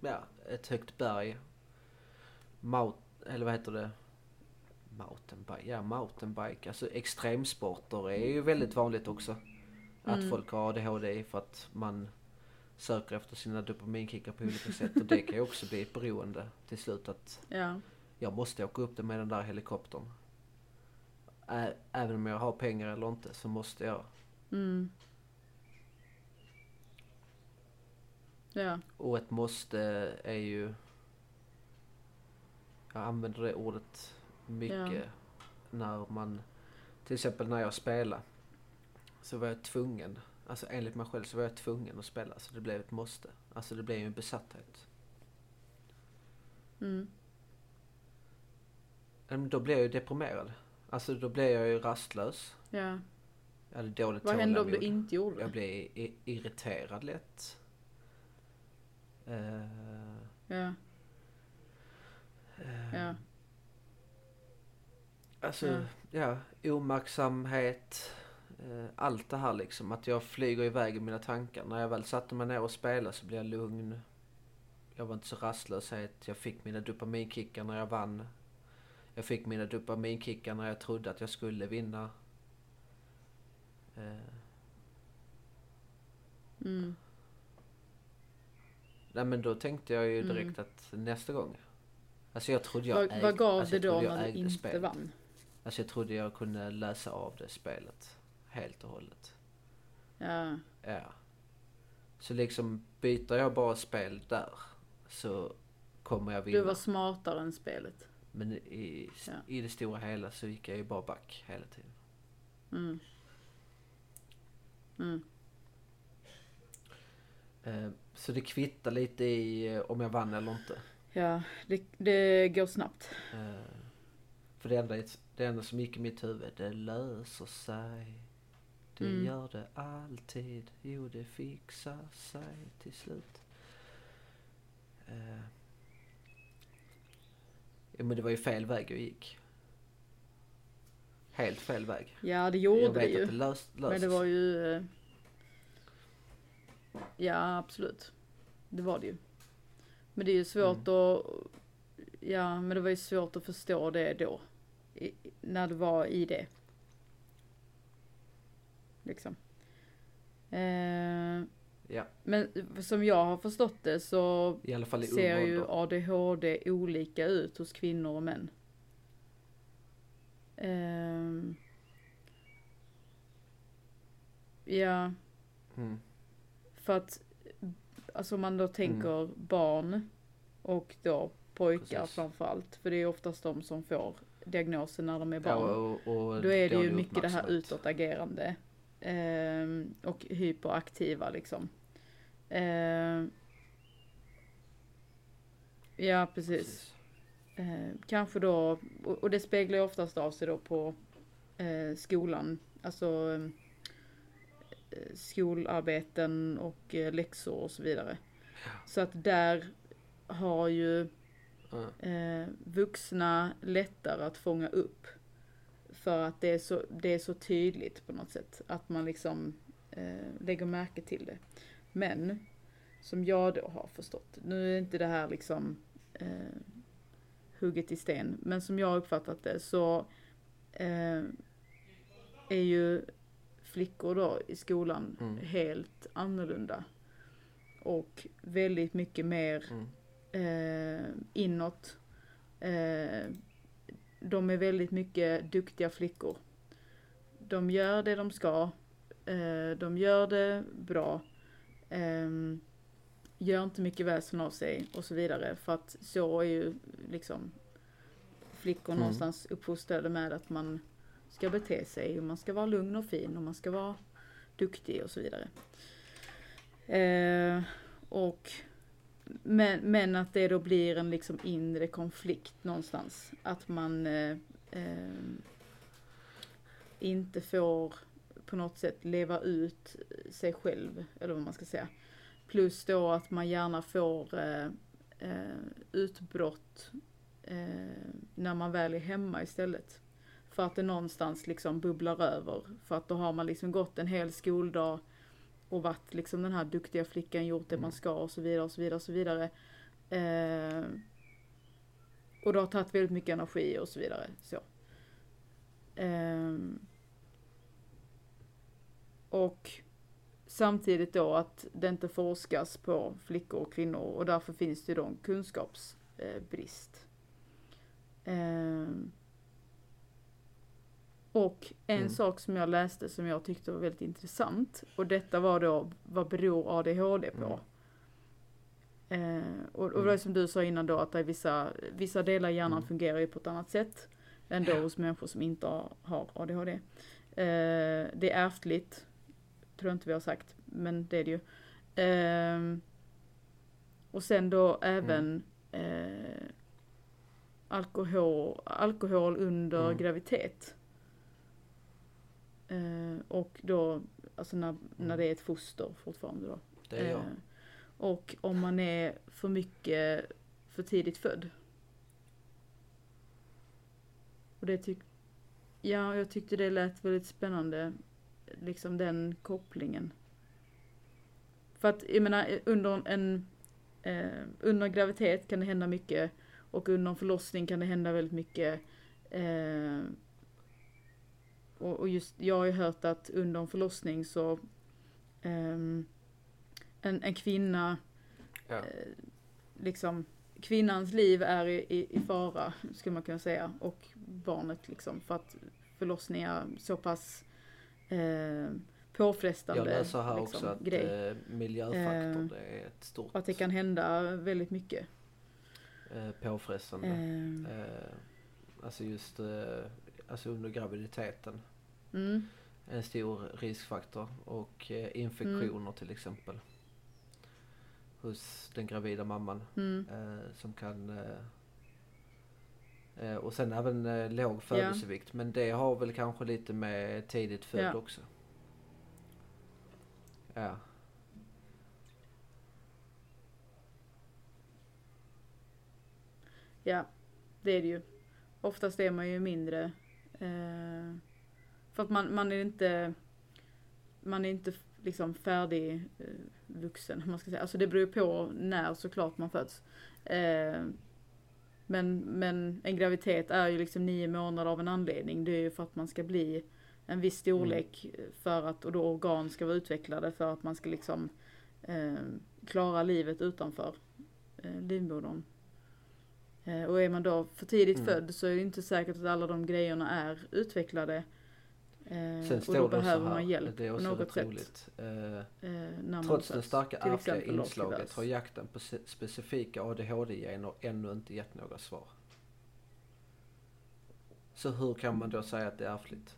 Speaker 1: ja, ett högt berg. Mount, eller vad heter det? Mountainbike, ja mountainbike. Alltså extremsporter är ju väldigt vanligt också. Att
Speaker 2: Mm.
Speaker 1: folk har ADHD för att man söker efter sina dopaminkickar på olika sätt. Och det kan ju också bli ett beroende till slut att
Speaker 2: ja,
Speaker 1: jag måste åka upp det med den där helikoptern. Ä- Även om jag har pengar eller inte så måste jag.
Speaker 2: mm. Ja,
Speaker 1: Och ett måste är ju... Jag använder det ordet mycket när man... Till exempel när jag spelade. Så var jag tvungen. Alltså enligt mig själv så var jag tvungen att spela. Så det blev ett måste. Alltså det blev ju en besatthet.
Speaker 2: mm,
Speaker 1: Men Då blev jag ju deprimerad. Alltså då blev jag ju rastlös.
Speaker 2: ja.
Speaker 1: Jag hade dåligt
Speaker 2: Vad hände om du inte gjorde
Speaker 1: Jag
Speaker 2: det?
Speaker 1: blev i- irriterad lätt. Eh,
Speaker 2: Ja,
Speaker 1: eh,
Speaker 2: ja,
Speaker 1: Alltså,
Speaker 2: Ja.
Speaker 1: ja, omaktsamhet. Eh, allt det här liksom. Att jag flyger iväg i mina tankar. När jag väl satte mig ner och spelade så blev jag lugn. Jag var inte så rastlöshet. Jag fick mina dopaminkickar när jag vann. Jag fick mina dopaminkickar när jag trodde att jag skulle vinna. Eh,
Speaker 2: mm,
Speaker 1: nej men då tänkte jag ju
Speaker 2: Mm.
Speaker 1: direkt att nästa gång. Alltså jag trodde jag
Speaker 2: vad,
Speaker 1: ägde-
Speaker 2: vad gav
Speaker 1: alltså
Speaker 2: det
Speaker 1: jag
Speaker 2: då när du inte
Speaker 1: spelet.
Speaker 2: vann?
Speaker 1: Alltså jag trodde jag kunde läsa av det spelet. Helt och hållet.
Speaker 2: Ja,
Speaker 1: Ja. Så liksom byter jag bara spel där så kommer jag vinna.
Speaker 2: du var smartare än spelet.
Speaker 1: Men i,
Speaker 2: Ja.
Speaker 1: i det stora hela så gick jag ju bara back hela tiden.
Speaker 2: Mm. Mm.
Speaker 1: Eh, Så det kvittar lite i eh, om jag vann eller inte.
Speaker 2: Ja, det, det går snabbt.
Speaker 1: Eh, För det enda, det enda som gick i mitt huvud, det löser sig. Det
Speaker 2: Mm.
Speaker 1: gör det alltid. Jo, det fixar sig till slut. Eh, Ja, men det var ju fel väg jag gick. Helt fel väg.
Speaker 2: Ja, det
Speaker 1: jag
Speaker 2: gjorde det
Speaker 1: vet
Speaker 2: ju.
Speaker 1: att det lös, löser
Speaker 2: Men det var ju... eh, Ja, absolut. Det var det ju. Men det är ju svårt
Speaker 1: Mm.
Speaker 2: att... Ja, men det var ju svårt att förstå det då. I, när det var i det. Liksom. Eh,
Speaker 1: Ja,
Speaker 2: men som jag har förstått det så ser ju. ADHD olika ut hos kvinnor och män. Ehm. ja,
Speaker 1: Mm.
Speaker 2: för att alltså om man då tänker
Speaker 1: Mm.
Speaker 2: barn och då pojkar
Speaker 1: Precis.
Speaker 2: framförallt. För det är oftast de som får diagnosen när de är
Speaker 1: Ja,
Speaker 2: barn.
Speaker 1: och, och
Speaker 2: Då är det ju
Speaker 1: dålig
Speaker 2: mycket det här utåtagerande. Ehm, och hyperaktiva liksom. Ehm, ja, precis. Eh, kanske då, och, och det speglar ju oftast av sig då på eh, skolan. Alltså eh, skolarbeten och eh, läxor och så vidare. Så att där har ju eh, vuxna lättare att fånga upp. För att det är så, det är så tydligt på något sätt. Att man liksom eh, lägger märke till det. Men som jag då har förstått, nu är inte det här liksom eh, hugget i sten, men som jag har uppfattat det så eh, är ju flickor då i skolan
Speaker 1: Mm.
Speaker 2: helt annorlunda. Och väldigt mycket mer
Speaker 1: Mm.
Speaker 2: eh, inåt. Eh, de är väldigt mycket duktiga flickor. De gör det de ska. Eh, de gör det bra. ehm, gör inte mycket väsen av sig och så vidare. För att så är ju liksom flickor
Speaker 1: Mm.
Speaker 2: någonstans uppfostrade med att man ska bete sig och man ska vara lugn och fin och man ska vara duktig och så vidare. Eh, och men, men att det då blir en liksom inre konflikt någonstans. Att man eh, eh, inte får på något sätt leva ut sig själv, eller vad man ska säga. Plus då att man gärna får eh, eh, utbrott eh, när man väl är hemma istället. För att det någonstans liksom bubblar över. För att då har man liksom gått en hel skoldag och varit liksom den här duktiga flickan, gjort det man ska och så vidare och så vidare och så vidare. Eh, och det har tagit väldigt mycket energi och så vidare. Så. Ehm, och samtidigt då att det inte forskas på flickor och kvinnor och därför finns det då en kunskapsbrist. Ehm, och en
Speaker 1: Mm.
Speaker 2: sak som jag läste som jag tyckte var väldigt intressant och detta var då vad beror ADHD på? Eh, och, och det var
Speaker 1: Mm.
Speaker 2: som du sa innan då att det är vissa, vissa delar i hjärnan
Speaker 1: Mm.
Speaker 2: fungerar ju på ett annat sätt än då hos människor som inte har, har ADHD. Eh, det är ärftligt, tror inte vi har sagt, men det är det ju. Ehm, och sen då även eh, alkohol, alkohol under
Speaker 1: Mm.
Speaker 2: graviditet. Eh, och då, alltså när, när
Speaker 1: Mm.
Speaker 2: det är ett foster fortfarande då.
Speaker 1: Det är jag.
Speaker 2: Eh, och om man är för mycket för tidigt född. Och det tyck Ja, jag tyckte det lät väldigt spännande. Liksom den kopplingen. För att, jag menar, under en... Eh, under graviditet kan det hända mycket. Och under en förlossning kan det hända väldigt mycket. Eh, och, och just, jag har ju hört att under en förlossning så... ehm, en, en kvinna
Speaker 1: Ja.
Speaker 2: eh, liksom kvinnans liv är i, i, i fara skulle man kunna säga och barnet liksom för att förlossningar så pass eh, påfrestande
Speaker 1: Jag läser här
Speaker 2: liksom,
Speaker 1: också att
Speaker 2: grej.
Speaker 1: miljöfaktor
Speaker 2: Eh,
Speaker 1: det är ett stort...
Speaker 2: Att det kan hända väldigt mycket.
Speaker 1: eh, påfrestande.
Speaker 2: Ehm,
Speaker 1: Eh, alltså just eh, alltså under graviditeten.
Speaker 2: Mm,
Speaker 1: En stor riskfaktor. Och eh, infektioner till exempel. Hos den gravida mamman.
Speaker 2: mm,
Speaker 1: Eh, som kan... Eh, eh, och sen även eh, låg födelsevikt. Men det har väl kanske lite med tidigt född
Speaker 2: Ja.
Speaker 1: också. Ja.
Speaker 2: ja, det är det ju. Oftast är man ju mindre. Eh, för att man, man är inte, man är inte liksom färdig eh, vuxen, man ska säga. Alltså det beror ju på när såklart man föds. Eh, men, men en graviditet är ju liksom nio månader av en anledning. Det är ju för att man ska bli en viss storlek för att, och då organ ska vara utvecklade för att man ska liksom eh, klara livet utanför eh, livmodern. Eh, och är man då för tidigt
Speaker 1: Mm.
Speaker 2: född så är det inte säkert att alla de grejerna är utvecklade. Eh,
Speaker 1: Sen
Speaker 2: och
Speaker 1: står
Speaker 2: då
Speaker 1: det
Speaker 2: behöver
Speaker 1: här,
Speaker 2: man hjälp
Speaker 1: det är
Speaker 2: på
Speaker 1: också
Speaker 2: något
Speaker 1: rätt
Speaker 2: sätt.
Speaker 1: Eh,
Speaker 2: Eh,
Speaker 1: Trots det starka ärftliga inslaget har jakten på specifika ADHD-gener ännu inte gett några svar. Så hur kan man då säga att det är ärftligt?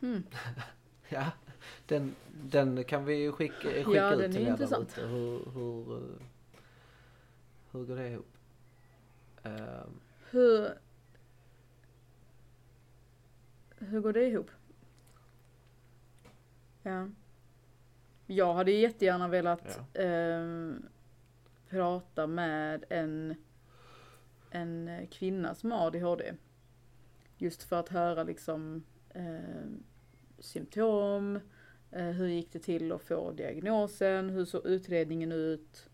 Speaker 2: Hmm.
Speaker 1: Ja, den, den kan vi skicka, skicka
Speaker 2: Ja,
Speaker 1: ut till er där ute. Hur, hur, eh, hur går det ihop? Ehm,
Speaker 2: Hur... Hur går det ihop? Ja. Jag hade jättegärna velat ehm, prata med en, en kvinna som har ADHD. Just för att höra liksom ehm, symptom, eh, hur gick det till att få diagnosen, hur såg utredningen ut,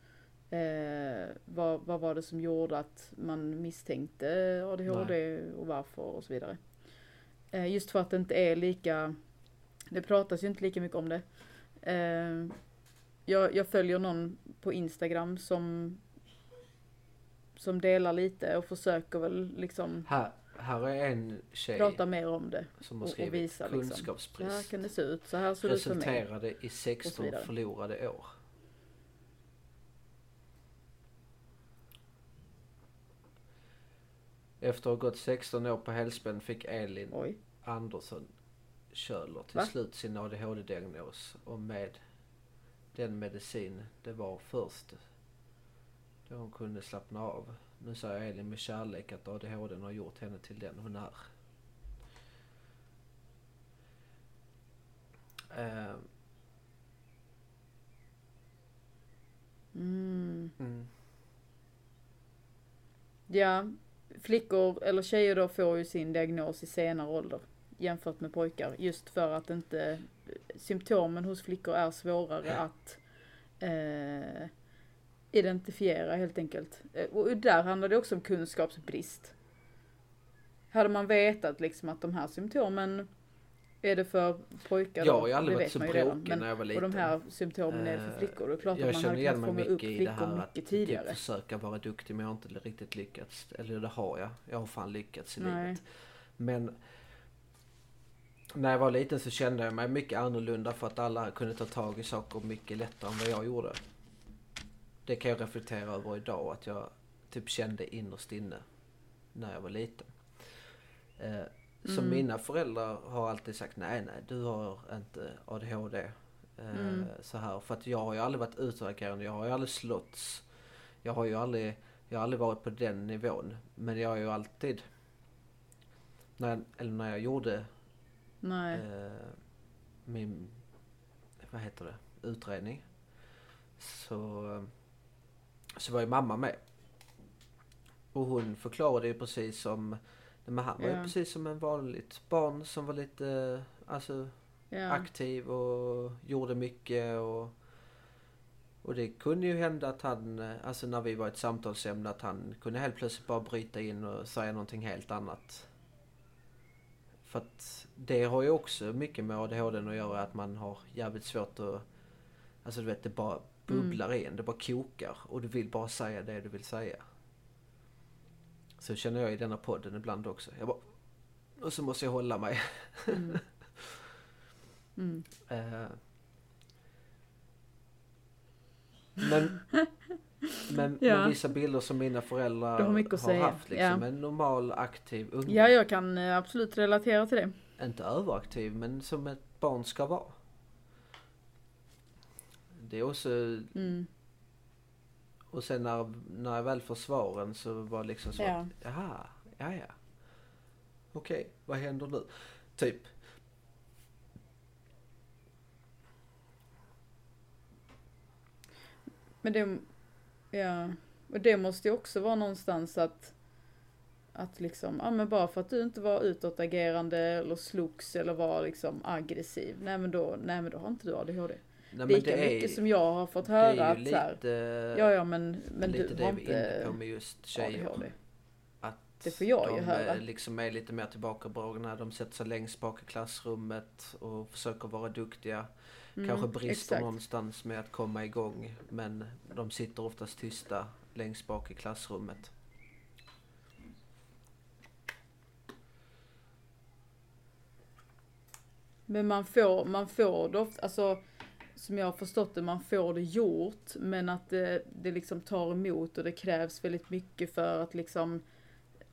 Speaker 2: Eh, vad, vad var det som gjorde att man misstänkte ADHD och varför och så vidare. Eh, just för att det inte är lika, det pratas ju inte lika mycket om det. Eh, jag, jag följer någon på Instagram som som delar lite och försöker väl liksom
Speaker 1: här, här är en tjej
Speaker 2: prata mer om det.
Speaker 1: som har
Speaker 2: och- och
Speaker 1: skrivit
Speaker 2: visa liksom. Så här
Speaker 1: kunskapsbrist.
Speaker 2: kan det se ut, så här ser det ut för mig.
Speaker 1: resulterade i 16
Speaker 2: vidare.
Speaker 1: förlorade år. Efter att ha gått 16 år på helspänn fick Elin
Speaker 2: Oj.
Speaker 1: Andersson Köhler till
Speaker 2: Va?
Speaker 1: slut sin ADHD-diagnos och med den medicin det var först då hon kunde slappna av. Nu säger Elin med kärlek att ADHD har gjort henne till den hon är. Eh,
Speaker 2: Mm.
Speaker 1: mm.
Speaker 2: Ja, flickor eller tjejer då får ju sin diagnos i senare ålder jämfört med pojkar. Just för att inte symptomen hos flickor är svårare att eh, identifiera helt enkelt. Eh, Och där handlar det också om kunskapsbrist. Hade man vetat liksom att de här symptomen är det för pojkar
Speaker 1: Jag har ju aldrig varit så
Speaker 2: men-
Speaker 1: när jag var
Speaker 2: och
Speaker 1: liten.
Speaker 2: de här symptomen är för
Speaker 1: Eh,
Speaker 2: flickor. Det är klart
Speaker 1: jag
Speaker 2: att man
Speaker 1: känner
Speaker 2: hade
Speaker 1: igen
Speaker 2: kunnat
Speaker 1: mig
Speaker 2: fånga upp
Speaker 1: mycket i det
Speaker 2: flickor
Speaker 1: här att typ försöka vara duktig men jag har inte riktigt lyckats. Eller det har jag. Jag har fan lyckats i
Speaker 2: Nej.
Speaker 1: livet. Men när jag var liten så kände jag mig mycket annorlunda för att alla kunde ta tag i saker mycket lättare än vad jag gjorde. Det kan jag reflektera över idag att jag typ kände innerst inne när jag var liten. Så
Speaker 2: Mm.
Speaker 1: mina föräldrar har alltid sagt nej, nej, du har inte ADHD. Eh,
Speaker 2: Mm.
Speaker 1: Så här, för att jag har ju aldrig varit utagerande, jag har ju aldrig slåtts. Jag har ju aldrig, jag har aldrig varit på den nivån. Men jag har ju alltid, när, jag- eller när jag gjorde eh, min, vad heter det, utredning. Så, så var ju mamma med. Och hon förklarade ju precis som, men han var ju precis som en vanligt barn som var lite, alltså aktiv och gjorde mycket och och det kunde ju hända att han, eh, alltså när vi var ett samtalsämne, att han kunde helt plötsligt bara bryta in och säga någonting helt annat. För att det har ju också mycket med ADHD att göra, att man har jävligt svårt att, alltså du vet det bara bubblar in, det bara kokar och du vill bara säga det du vill säga. Så känner jag i denna podden ibland också. Jag bara, och så måste jag hålla mig.
Speaker 2: Mm. Mm.
Speaker 1: Eh, Men, men,
Speaker 2: Ja.
Speaker 1: men vissa bilder som mina föräldrar
Speaker 2: Du har mycket att säga,
Speaker 1: haft liksom.
Speaker 2: ja.
Speaker 1: En normal aktiv unge.
Speaker 2: Ja, jag kan eh, absolut relatera till det.
Speaker 1: Inte överaktiv men som ett barn ska vara. Det är också,
Speaker 2: Mm.
Speaker 1: Och sen när, när jag väl får svaren så var det liksom så
Speaker 2: Ja.
Speaker 1: att, jaha, ja ja. Okej, vad händer nu? Typ.
Speaker 2: Men det, ja, och det måste ju också vara någonstans att, att liksom, ja men bara för att du inte var utåtagerande eller slogs eller var liksom aggressiv, nej men då, nej men då har inte du ADHD.
Speaker 1: Nej,
Speaker 2: Lika
Speaker 1: det är,
Speaker 2: mycket som jag har fått
Speaker 1: det
Speaker 2: höra
Speaker 1: är ju
Speaker 2: att så här,
Speaker 1: lite,
Speaker 2: ja ja men, men
Speaker 1: lite
Speaker 2: du
Speaker 1: det
Speaker 2: har
Speaker 1: är inne
Speaker 2: inte
Speaker 1: på med just tjejer.
Speaker 2: ADHD.
Speaker 1: Att
Speaker 2: Det får jag
Speaker 1: de
Speaker 2: ju höra.
Speaker 1: liksom är lite mer tillbakadragna. De sätter sig längst bak i klassrummet och försöker vara duktiga.
Speaker 2: Mm,
Speaker 1: Kanske brister
Speaker 2: exakt.
Speaker 1: någonstans med att komma igång. Men de sitter oftast tysta längst bak i klassrummet.
Speaker 2: Men man får, man får det ofta, alltså som jag har förstått det, man får det gjort men att det, det liksom tar emot och det krävs väldigt mycket för att liksom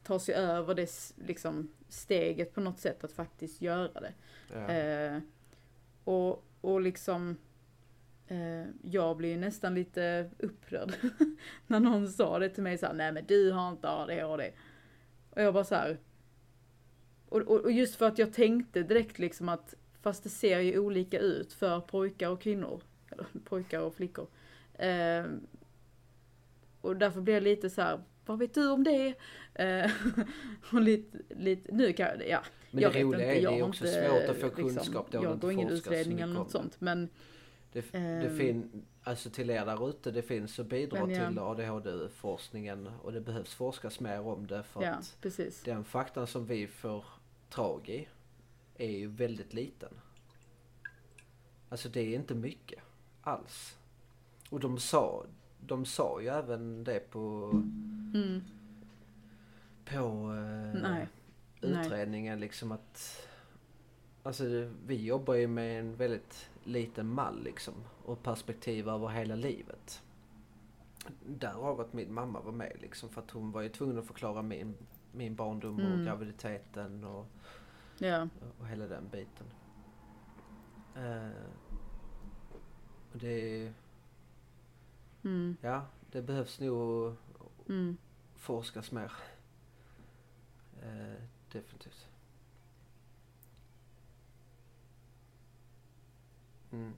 Speaker 2: ta sig över det liksom steget på något sätt att faktiskt göra det.
Speaker 1: Ja.
Speaker 2: Eh, och, och liksom eh, jag blir nästan lite upprörd när någon sa det till mig så här, nej men du har inte ADHD. Och jag bara så här. Och, och, och just för att jag tänkte direkt liksom att fast det ser ju olika ut för pojkar och kvinnor. Eller pojkar och flickor. Eh, och därför blir jag lite så här, vad vet du om det? Eh, och lite, lite, nu kan jag, ja.
Speaker 1: Men
Speaker 2: jag
Speaker 1: det roliga
Speaker 2: inte,
Speaker 1: är, det är också
Speaker 2: inte,
Speaker 1: svårt att få
Speaker 2: liksom,
Speaker 1: kunskap. Har
Speaker 2: Jag går ingen utredning eller något sånt men
Speaker 1: Det, det
Speaker 2: Ehm.
Speaker 1: fin, alltså till er där ute, det finns och bidrar
Speaker 2: Men ja.
Speaker 1: till ADHD-forskningen och det behövs forskas mer om det för
Speaker 2: ja,
Speaker 1: att
Speaker 2: precis.
Speaker 1: den faktan som vi får tag i är ju väldigt liten. Alltså det är inte mycket alls. Och de sa, de sa ju även det på,
Speaker 2: Mm,
Speaker 1: på eh,
Speaker 2: nej. Nej.
Speaker 1: utredningen liksom att Alltså vi jobbar ju med en väldigt liten mall liksom och perspektiv över hela livet. Därav att min mamma var med liksom för att hon var ju tvungen att förklara min, min barndom och
Speaker 2: Mm.
Speaker 1: graviditeten och,
Speaker 2: Ja,
Speaker 1: och hela den biten. Eh, och det,
Speaker 2: mm,
Speaker 1: ja det behövs nog
Speaker 2: mm.
Speaker 1: forskas mer. Eh, definitivt. Mm.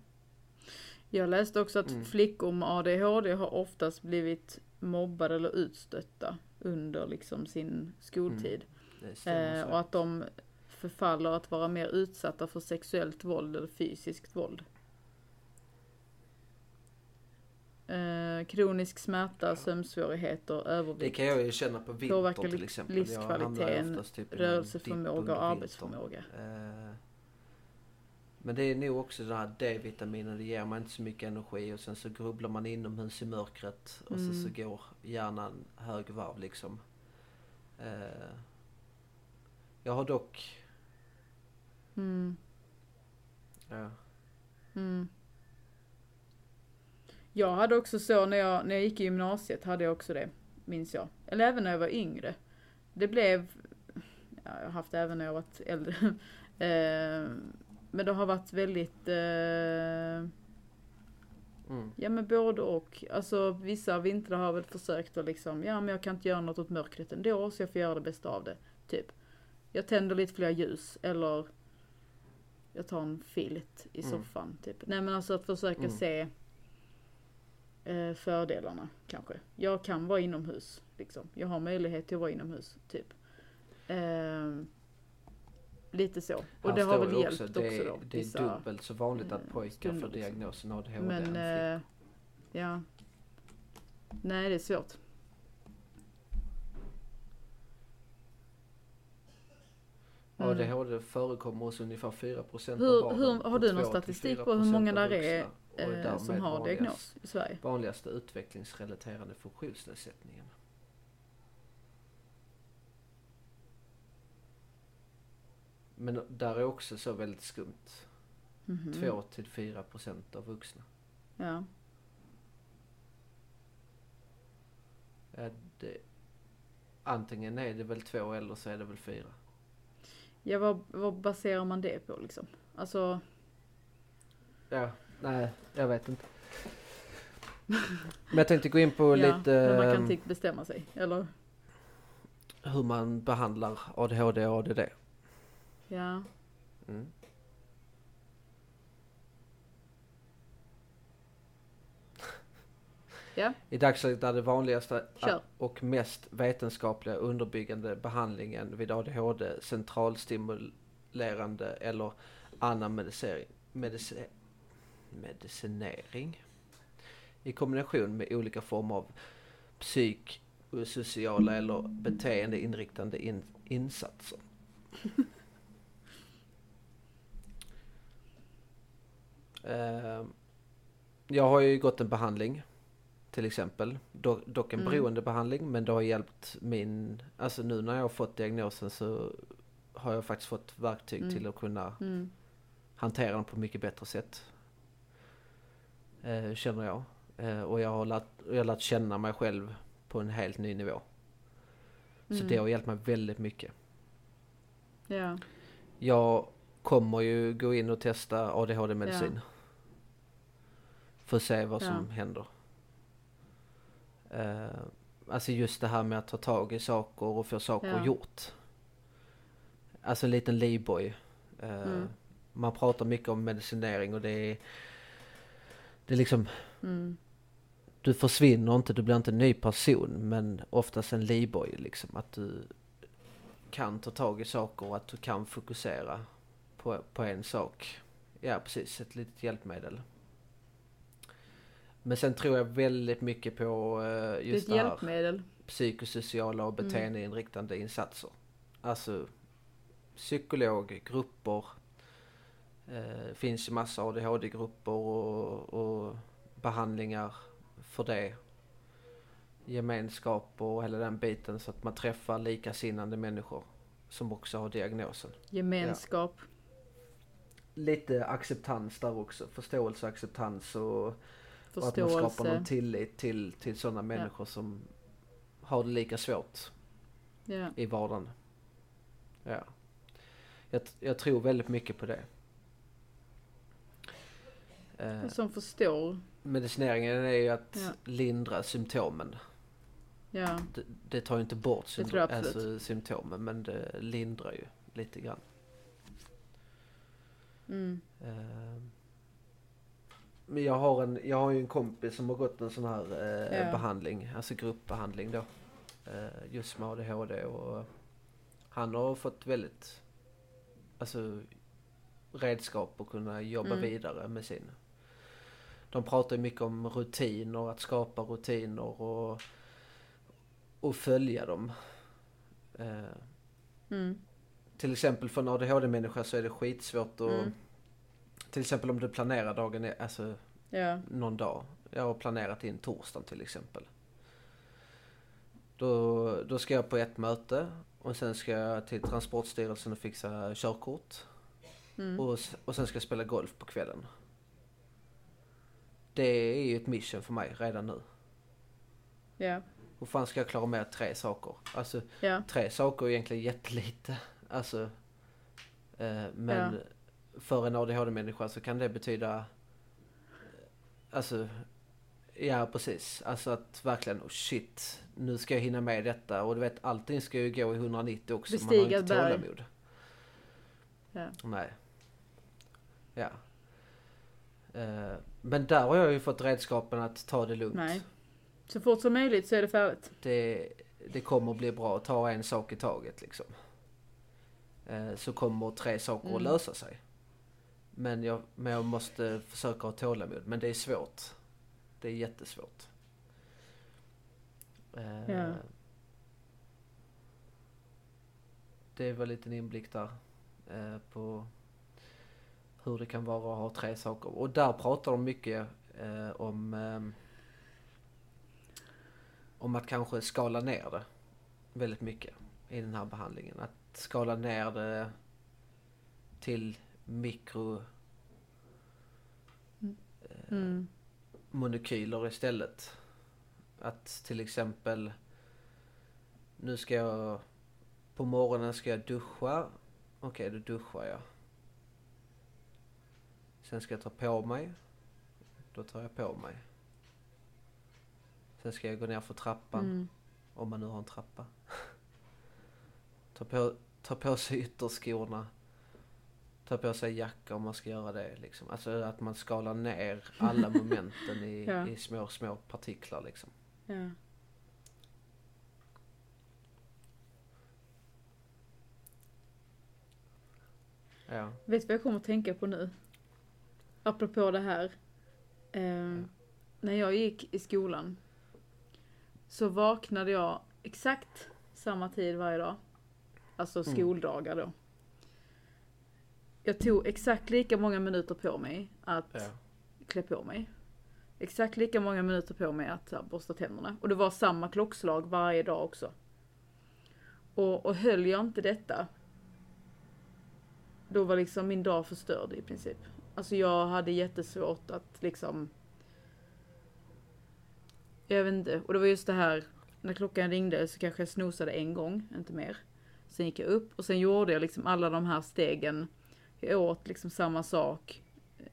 Speaker 2: Jag läste också att
Speaker 1: Mm.
Speaker 2: flickor med ADHD har oftast blivit mobbade eller utstötta under liksom sin skoltid.
Speaker 1: Stämmer
Speaker 2: Eh, och att de förfaller att vara mer utsatta för sexuellt våld eller fysiskt våld. Eh, kronisk smärta, sömnsvårigheter,
Speaker 1: Det
Speaker 2: övervikt,
Speaker 1: kan jag ju känna på vinter till exempel.
Speaker 2: Livskvaliteten,
Speaker 1: typ
Speaker 2: rörelseförmåga och arbetsförmåga.
Speaker 1: Eh, Men det är nog också det här D-vitaminet, det ger man inte så mycket energi och sen så grubblar man inomhus i mörkret och så, så
Speaker 2: Mm.
Speaker 1: går hjärnan högvarv liksom. Eh, Jag har dock,
Speaker 2: Mm,
Speaker 1: ja,
Speaker 2: mm. Jag hade också så när jag, när jag gick i gymnasiet hade jag också det, minns jag. Eller även när jag var yngre. Det blev, ja, jag har haft det även när jag varit äldre. eh, men det har varit väldigt, eh,
Speaker 1: mm,
Speaker 2: ja men både och. Alltså vissa vintrar har jag väl försökt att liksom, ja men jag kan inte göra något åt mörkret ändå så jag får göra det bästa av det. Typ. Jag tänder lite fler ljus eller jag tar en filt i
Speaker 1: Mm.
Speaker 2: soffan. Typ. Nej men alltså att försöka
Speaker 1: Mm.
Speaker 2: se eh, fördelarna kanske. Jag kan vara inomhus. Liksom. Jag har möjlighet till att vara inomhus. Typ. Eh, lite så. Och
Speaker 1: Här
Speaker 2: det har väl hjälpt också,
Speaker 1: det,
Speaker 2: då.
Speaker 1: Det är
Speaker 2: vissa-
Speaker 1: dubbelt så vanligt att
Speaker 2: eh,
Speaker 1: pojkar får diagnosen ADHD
Speaker 2: Men,
Speaker 1: än flickor.
Speaker 2: eh, ja. Nej, det är svårt. Mm.
Speaker 1: ADHD förekommer hos ungefär 4%
Speaker 2: Hur,
Speaker 1: av barnen.
Speaker 2: hur, har du någon
Speaker 1: 2-4%
Speaker 2: statistik på hur många där är eh, som har
Speaker 1: vanligast-
Speaker 2: diagnos i Sverige?
Speaker 1: Vanligaste utvecklingsrelaterade funktionsnedsättningen. Men där är också så väldigt skumt.
Speaker 2: Mhm.
Speaker 1: 2 till 4 procent av vuxna.
Speaker 2: Ja.
Speaker 1: Ja, det, antingen är det väl två eller så är det väl fyra.
Speaker 2: Ja, vad, vad baserar man det på liksom? Alltså,
Speaker 1: Ja, nej, jag vet inte. Men jag tänkte gå in på
Speaker 2: ja,
Speaker 1: lite
Speaker 2: men man kan
Speaker 1: ehm,
Speaker 2: inte bestämma sig, eller?
Speaker 1: hur man behandlar ADHD och ADD.
Speaker 2: Ja,
Speaker 1: Mm.
Speaker 2: Ja,
Speaker 1: I dagsläget är det vanligaste
Speaker 2: Kör.
Speaker 1: och mest vetenskapliga underbyggande behandlingen vid ADHD centralstimulerande eller annan medicering, medici, medicinering i kombination med olika former av psykosociala eller beteendeinriktande in, insatser. Eh, jag har ju gått en behandling till exempel. Do, dock en
Speaker 2: Mm.
Speaker 1: beroendebehandling men det har hjälpt min, alltså nu när jag har fått diagnosen så har jag faktiskt fått verktyg
Speaker 2: Mm.
Speaker 1: till att kunna
Speaker 2: mm,
Speaker 1: hantera den på mycket bättre sätt. Eh, känner jag. Eh, och jag har, lärt, jag har lärt känna mig själv på en helt ny nivå. Så
Speaker 2: mm.
Speaker 1: det har hjälpt mig väldigt mycket.
Speaker 2: Ja,
Speaker 1: Jag kommer ju gå in och testa ADHD-medicin. För att se vad som
Speaker 2: Ja.
Speaker 1: händer. Eh, alltså just det här med att ta tag i saker och få saker
Speaker 2: Ja.
Speaker 1: gjort. Alltså en liten livboj. Eh,
Speaker 2: Mm.
Speaker 1: Man pratar mycket om medicinering och det är... Det är liksom...
Speaker 2: mm,
Speaker 1: Du försvinner inte, du blir inte en ny person men oftast en livboj liksom. Att du kan ta tag i saker och att du kan fokusera på, på en sak. Ja precis, ett litet hjälpmedel. Men sen tror jag väldigt mycket på eh,
Speaker 2: det
Speaker 1: just
Speaker 2: ett
Speaker 1: det här psykosociala och
Speaker 2: Mm.
Speaker 1: beteendeinriktande insatser. Alltså psykolog, grupper. Eh, finns ju massa ADHD-grupper och, och behandlingar för det. Gemenskap och hela den biten så att man träffar likasinnande människor som också har diagnosen.
Speaker 2: Gemenskap.
Speaker 1: Lite acceptans där också, förståelse och acceptans och, och att man skapar
Speaker 2: Förståelse.
Speaker 1: någon tillit till, till sådana människor som har det lika svårt
Speaker 2: Ja.
Speaker 1: i vardagen. Ja. Jag, jag tror väldigt mycket på det. Eh,
Speaker 2: Som förstår.
Speaker 1: medicineringen är ju att
Speaker 2: Ja.
Speaker 1: lindra symptomen.
Speaker 2: Ja,
Speaker 1: Det, det tar ju inte bort
Speaker 2: absolut.
Speaker 1: alltså, symptomen men det lindrar ju lite grann.
Speaker 2: mm,
Speaker 1: Eh, men jag har, en, jag har ju en kompis som har gått en sån här eh,
Speaker 2: Ja.
Speaker 1: behandling, alltså gruppbehandling då. Eh, just med ADHD och han har fått väldigt, alltså redskap att kunna jobba
Speaker 2: Mm.
Speaker 1: vidare med sin. De pratar ju mycket om rutiner, att skapa rutiner och, och följa dem. Eh,
Speaker 2: mm,
Speaker 1: till exempel för en ADHD-människa så är det skitsvårt att
Speaker 2: Mm.
Speaker 1: Till exempel om du planerar dagen, alltså
Speaker 2: ja,
Speaker 1: någon dag. Jag har planerat in torsdagen till exempel. Då, då ska jag på ett möte och sen ska jag till Transportstyrelsen och fixa körkort.
Speaker 2: mm,
Speaker 1: Och, och sen ska jag spela golf på kvällen. Det är ju ett mission för mig redan nu.
Speaker 2: ja,
Speaker 1: Hur fan ska jag klara med tre saker? Alltså
Speaker 2: ja,
Speaker 1: tre saker är egentligen jättelite. Alltså, eh, men
Speaker 2: Ja.
Speaker 1: För en ADHD-människa så kan det betyda, eh, alltså, ja precis. Alltså att verkligen, oh shit, nu ska jag hinna med detta. Och du vet, allting ska ju gå i 190 också. Man har
Speaker 2: Bestiga
Speaker 1: inte tålamod.
Speaker 2: ja,
Speaker 1: Nej. Ja. Eh, men där har jag ju fått redskapen att ta det lugnt.
Speaker 2: nej. Så fort som möjligt så är det färdigt.
Speaker 1: det, det kommer bli bra. Ta en sak i taget liksom. Eh, så kommer tre saker att
Speaker 2: Mm.
Speaker 1: lösa sig. Men jag, men jag måste försöka ha tålamod. Men det är svårt. Det är jättesvårt. Eh,
Speaker 2: Ja.
Speaker 1: Det var en liten inblick där. Eh, på hur det kan vara att ha tre saker. Och där pratar de mycket eh, om om att kanske skala ner det väldigt mycket i den här behandlingen. Att skala ner det till mikro
Speaker 2: Mm,
Speaker 1: molekyler istället. Att till exempel nu ska jag, på morgonen ska jag duscha. Okej, då duschar jag. Sen ska jag ta på mig. Då tar jag på mig. Sen ska jag gå ner för trappan.
Speaker 2: Mm.
Speaker 1: Om man nu har en trappa. ta, på, ta på sig ytterskorna. Ta på sig jacka om man ska göra det. Liksom. Alltså att man skalar ner alla momenten i,
Speaker 2: Ja.
Speaker 1: i små, små partiklar liksom.
Speaker 2: Ja.
Speaker 1: Ja.
Speaker 2: Vet du vad jag kommer att tänka på nu? Apropå det här. Ehm, När jag gick i skolan så vaknade jag exakt samma tid varje dag. Alltså
Speaker 1: Mm.
Speaker 2: skoldagar då. Jag tog exakt lika många minuter på mig att
Speaker 1: ja.
Speaker 2: klä på mig. Exakt lika många minuter på mig att här, borsta tänderna. Och det var samma klockslag varje dag också. Och, och höll jag inte detta, då var liksom min dag förstörd i princip. Alltså jag hade jättesvårt att liksom... Jag vet inte. Och det var just det här, när klockan ringde så kanske jag snosade en gång, inte mer. Sen gick jag upp och sen gjorde jag liksom alla de här stegen. Jag åt liksom samma sak, eh,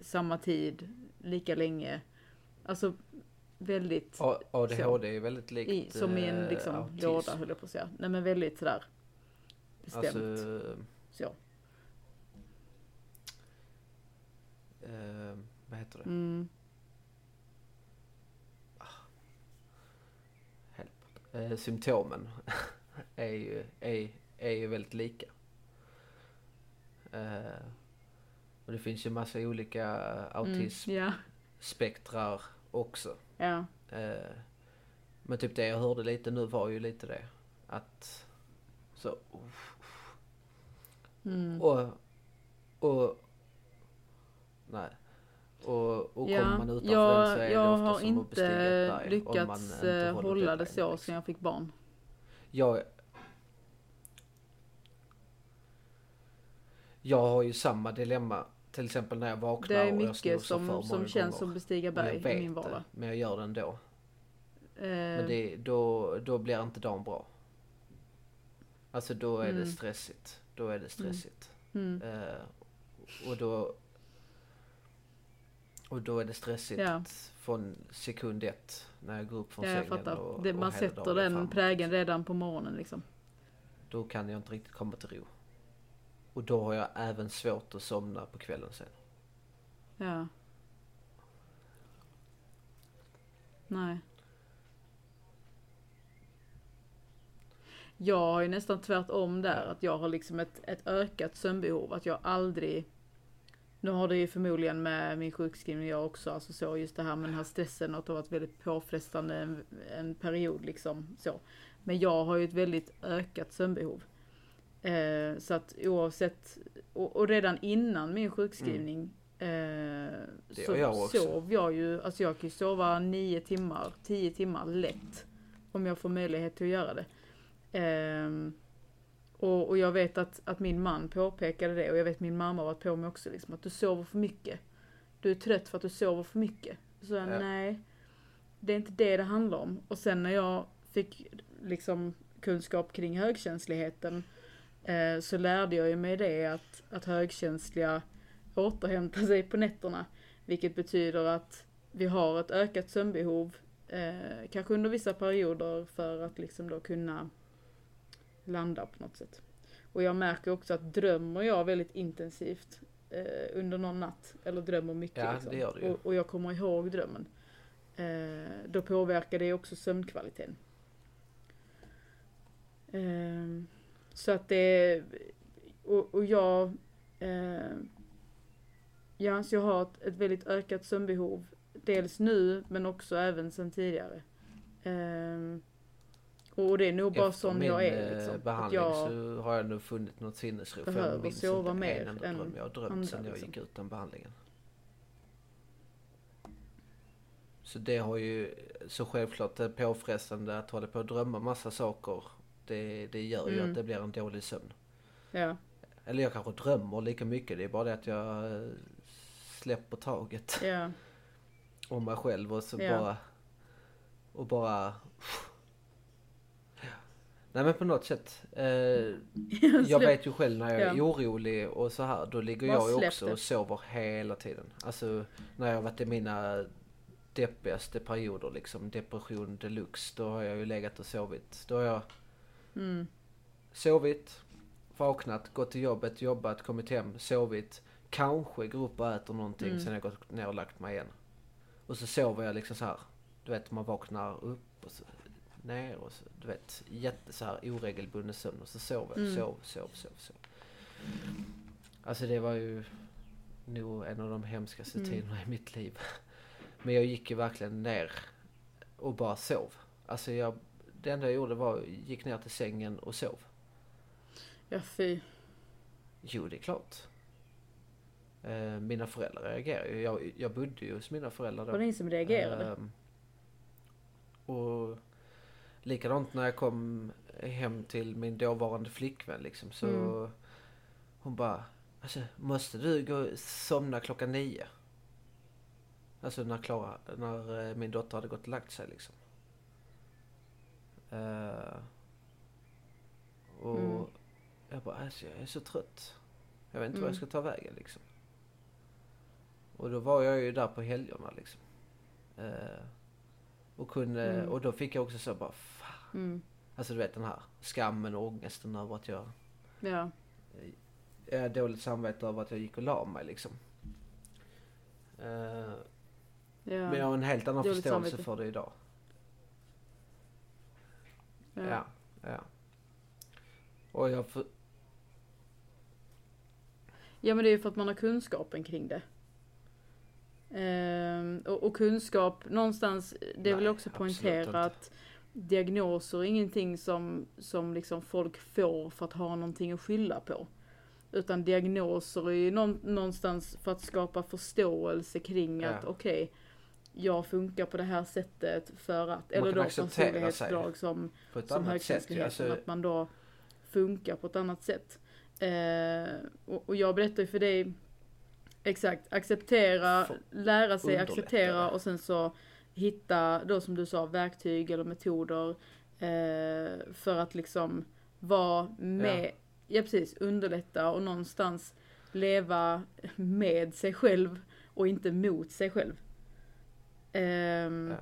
Speaker 2: samma tid, lika länge. Alltså väldigt
Speaker 1: A- ADHD är väldigt likt
Speaker 2: i, som i en
Speaker 1: eh,
Speaker 2: liksom
Speaker 1: autism.
Speaker 2: låda höll jag på att säga. Nej men väldigt sådär bestämt.
Speaker 1: Alltså,
Speaker 2: så.
Speaker 1: eh, vad heter det?
Speaker 2: Mm.
Speaker 1: Helvete. Eh, symptomen är ju, är, är ju väldigt lika. Eh, och det finns ju massa olika autismspektrar
Speaker 2: Mm. Ja,
Speaker 1: också.
Speaker 2: ja.
Speaker 1: Eh, men typ det jag hörde lite nu var ju lite det. Att så...
Speaker 2: Mm.
Speaker 1: Och... Och... Nej. Och, och
Speaker 2: ja.
Speaker 1: kommer man utanför
Speaker 2: jag,
Speaker 1: den så är det
Speaker 2: jag
Speaker 1: ofta
Speaker 2: har
Speaker 1: som att bestiga ett berg. om
Speaker 2: lyckats
Speaker 1: man inte
Speaker 2: eh,
Speaker 1: håller
Speaker 2: hålla det
Speaker 1: deadline,
Speaker 2: så
Speaker 1: liksom.
Speaker 2: sen jag fick barn.
Speaker 1: Jag... Jag har ju samma dilemma. Till exempel när jag vaknar
Speaker 2: Det är
Speaker 1: och jag
Speaker 2: mycket
Speaker 1: snosar för
Speaker 2: som, som känns
Speaker 1: gånger.
Speaker 2: som bestiga
Speaker 1: Och
Speaker 2: berg i min vardag.
Speaker 1: det, men jag gör det ändå.
Speaker 2: Eh,
Speaker 1: Men det, då, då blir inte dagen bra. Alltså då är
Speaker 2: Mm.
Speaker 1: det stressigt. Då är det stressigt.
Speaker 2: mm.
Speaker 1: Eh, och då... Och då är det stressigt
Speaker 2: Ja.
Speaker 1: från sekund ett när jag går upp från
Speaker 2: Ja, jag
Speaker 1: sängen. Och,
Speaker 2: det,
Speaker 1: och
Speaker 2: man
Speaker 1: hela
Speaker 2: sätter den
Speaker 1: framåt.
Speaker 2: prägen redan på morgonen liksom.
Speaker 1: Då kan jag inte riktigt komma till ro. Och då har jag även svårt att somna på kvällen sen.
Speaker 2: Ja. Nej. Jag har ju nästan tvärtom där, att jag har liksom ett, ett ökat sömnbehov. Att jag aldrig... Nu har det ju förmodligen med min sjukskrivning jag också, alltså så just det här med den här stressen att det har varit väldigt påfrestande en, en period liksom så. Men jag har ju ett väldigt ökat sömnbehov. Eh, så att oavsett, och, och redan innan min sjukskrivning eh,
Speaker 1: Det
Speaker 2: så
Speaker 1: jag
Speaker 2: sov jag ju, alltså jag kan ju sova nio timmar, tio timmar lätt. Om jag får möjlighet till att göra det. Ehm, och, och jag vet att, att min man påpekade det och jag vet min mamma varit på mig också liksom att du sover för mycket. Du är trött för att du sover för mycket. Så jag,
Speaker 1: Ja.
Speaker 2: nej. Det är inte det det handlar om. Och sen när jag fick liksom kunskap kring högkänsligheten eh, så lärde jag ju mig det att, att högkänsliga återhämtar sig på nätterna. Vilket betyder att vi har ett ökat sömnbehov, eh, kanske under vissa perioder för att liksom då kunna landa på något sätt. Och jag märker också att drömmer jag väldigt intensivt eh, under någon natt, eller drömmer mycket
Speaker 1: Ja,
Speaker 2: liksom, och, och jag kommer ihåg drömmen, eh, då påverkar det också sömnkvaliteten. Eh, så att det, och, och jag, eh, ja, så jag har ett, ett väldigt ökat sömnbehov. Dels nu men också även sen tidigare. Ehm, och det är nog bara
Speaker 1: Efter
Speaker 2: som jag
Speaker 1: eh,
Speaker 2: är. Liksom. Att
Speaker 1: behandling
Speaker 2: jag,
Speaker 1: så har jag nu funnit något sinnesro. För jag minns
Speaker 2: sova
Speaker 1: inte
Speaker 2: mer
Speaker 1: en enda dröm jag har drömt sen jag
Speaker 2: liksom.
Speaker 1: gick ut den behandlingen. Så det har ju, så självklart det är påfrestande att hålla på och drömma massa saker. Det, det gör ju
Speaker 2: Mm.
Speaker 1: att det blir en dålig sömn.
Speaker 2: ja,
Speaker 1: Eller jag kanske drömmer lika mycket, det är bara det att jag släpper taget
Speaker 2: ja,
Speaker 1: om mig själv och så
Speaker 2: Ja.
Speaker 1: bara... Och bara... Nej men på något sätt. Eh, jag vet ju själv när jag är
Speaker 2: Ja.
Speaker 1: orolig och så här. Då ligger
Speaker 2: Bara
Speaker 1: jag ju också
Speaker 2: det.
Speaker 1: och sover hela tiden. Alltså när jag har varit i mina deppigaste perioder liksom. Depression deluxe. Då har jag ju legat och sovit. Då har jag
Speaker 2: Mm.
Speaker 1: sovit, vaknat, gått till jobbet, jobbat, kommit hem, sovit. Kanske går upp och äter någonting.
Speaker 2: Mm.
Speaker 1: Sen har jag gått ner och lagt mig igen. Och så sover jag liksom så här. Du vet man vaknar upp och så ner och så, du vet, jätte så här oregelbunden sömn och så sover jag,
Speaker 2: Mm.
Speaker 1: sov, sov, sov, sov. Alltså det var ju nog en av de hemskaste
Speaker 2: Mm.
Speaker 1: tiderna i mitt liv. Men jag gick ju verkligen ner och bara sov. Alltså jag, det enda jag gjorde var gick ner till sängen och sov.
Speaker 2: Ja, fy.
Speaker 1: Jo, det är klart. Eh, mina föräldrar reagerade ju. Jag, jag bodde ju hos mina föräldrar då.
Speaker 2: Var det ingen som reagerade?
Speaker 1: Ehm, och likadant när jag kom hem till min dåvarande flickvän liksom så
Speaker 2: Mm.
Speaker 1: hon bara Alltså måste du gå och somna klockan nio? Alltså när Klara, när eh, min dotter hade gått och lagt sig liksom. Eh, och
Speaker 2: Mm.
Speaker 1: jag bara alltså jag är så trött. Jag vet inte
Speaker 2: Mm.
Speaker 1: vad jag ska ta vägen liksom. Och då var jag ju där på helgerna liksom. Eh, och kunde,
Speaker 2: Mm.
Speaker 1: och då fick jag också så bara fan.
Speaker 2: Mm.
Speaker 1: Alltså du vet den här skammen och ångesten över att jag,
Speaker 2: Ja.
Speaker 1: jag har dåligt samvete över att jag gick och la mig liksom. Eh,
Speaker 2: Ja.
Speaker 1: Men jag har en helt annan
Speaker 2: Dåligt
Speaker 1: förståelse
Speaker 2: samvete.
Speaker 1: för det idag.
Speaker 2: Ja.
Speaker 1: Ja, ja. Och jag för,
Speaker 2: Ja men det är ju för att man har kunskapen kring det. Ehm, och, och kunskap, någonstans, det vill jag också poängtera att diagnoser är ingenting som, som liksom folk får för att ha någonting att skylla på. Utan diagnoser är ju någon, någonstans för att skapa förståelse kring att
Speaker 1: Ja.
Speaker 2: okej, jag funkar på det här sättet för att, eller då personlighetsdrag som som högkänsligheten,
Speaker 1: Alltså,
Speaker 2: att man då funkar på ett annat sätt. Eh, och, och jag berättar ju för dig, exakt, acceptera,
Speaker 1: För-
Speaker 2: lära sig acceptera och sen så hitta då som du sa verktyg eller metoder eh, för att liksom vara med, ja. precis, underlätta och någonstans leva med sig själv och inte mot sig själv. Ehm,
Speaker 1: ja.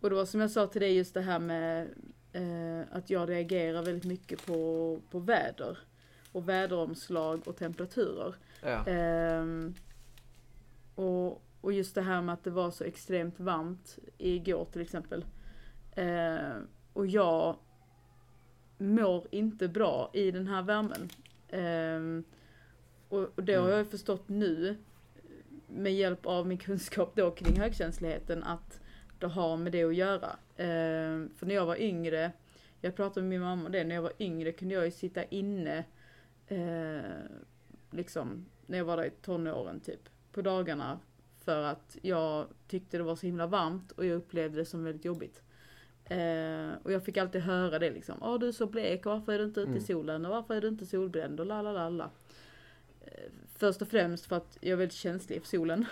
Speaker 2: och det var som jag sa till dig just det här med eh, att jag reagerar väldigt mycket på, på väder. Och väderomslag och temperaturer.
Speaker 1: Ja.
Speaker 2: Ehm, och, och just det här med att det var så extremt varmt igår till exempel. Ehm, och jag mår inte bra i den här värmen. Ehm, och, och det har
Speaker 1: Mm.
Speaker 2: jag förstått nu med hjälp av min kunskap då kring högkänsligheten att det har med det att göra. Ehm, för när jag var yngre, jag pratade med min mamma om det, när jag var yngre kunde jag ju sitta inne eh, liksom när jag var där i tonåren typ på dagarna för att jag tyckte det var så himla varmt och jag upplevde det som väldigt jobbigt. Eh, och jag fick alltid höra det liksom. Åh du är så blek varför är du inte ute i
Speaker 1: Mm.
Speaker 2: solen och varför är du inte solbränd och la la la la. Först och främst för att jag är väldigt känslig för solen.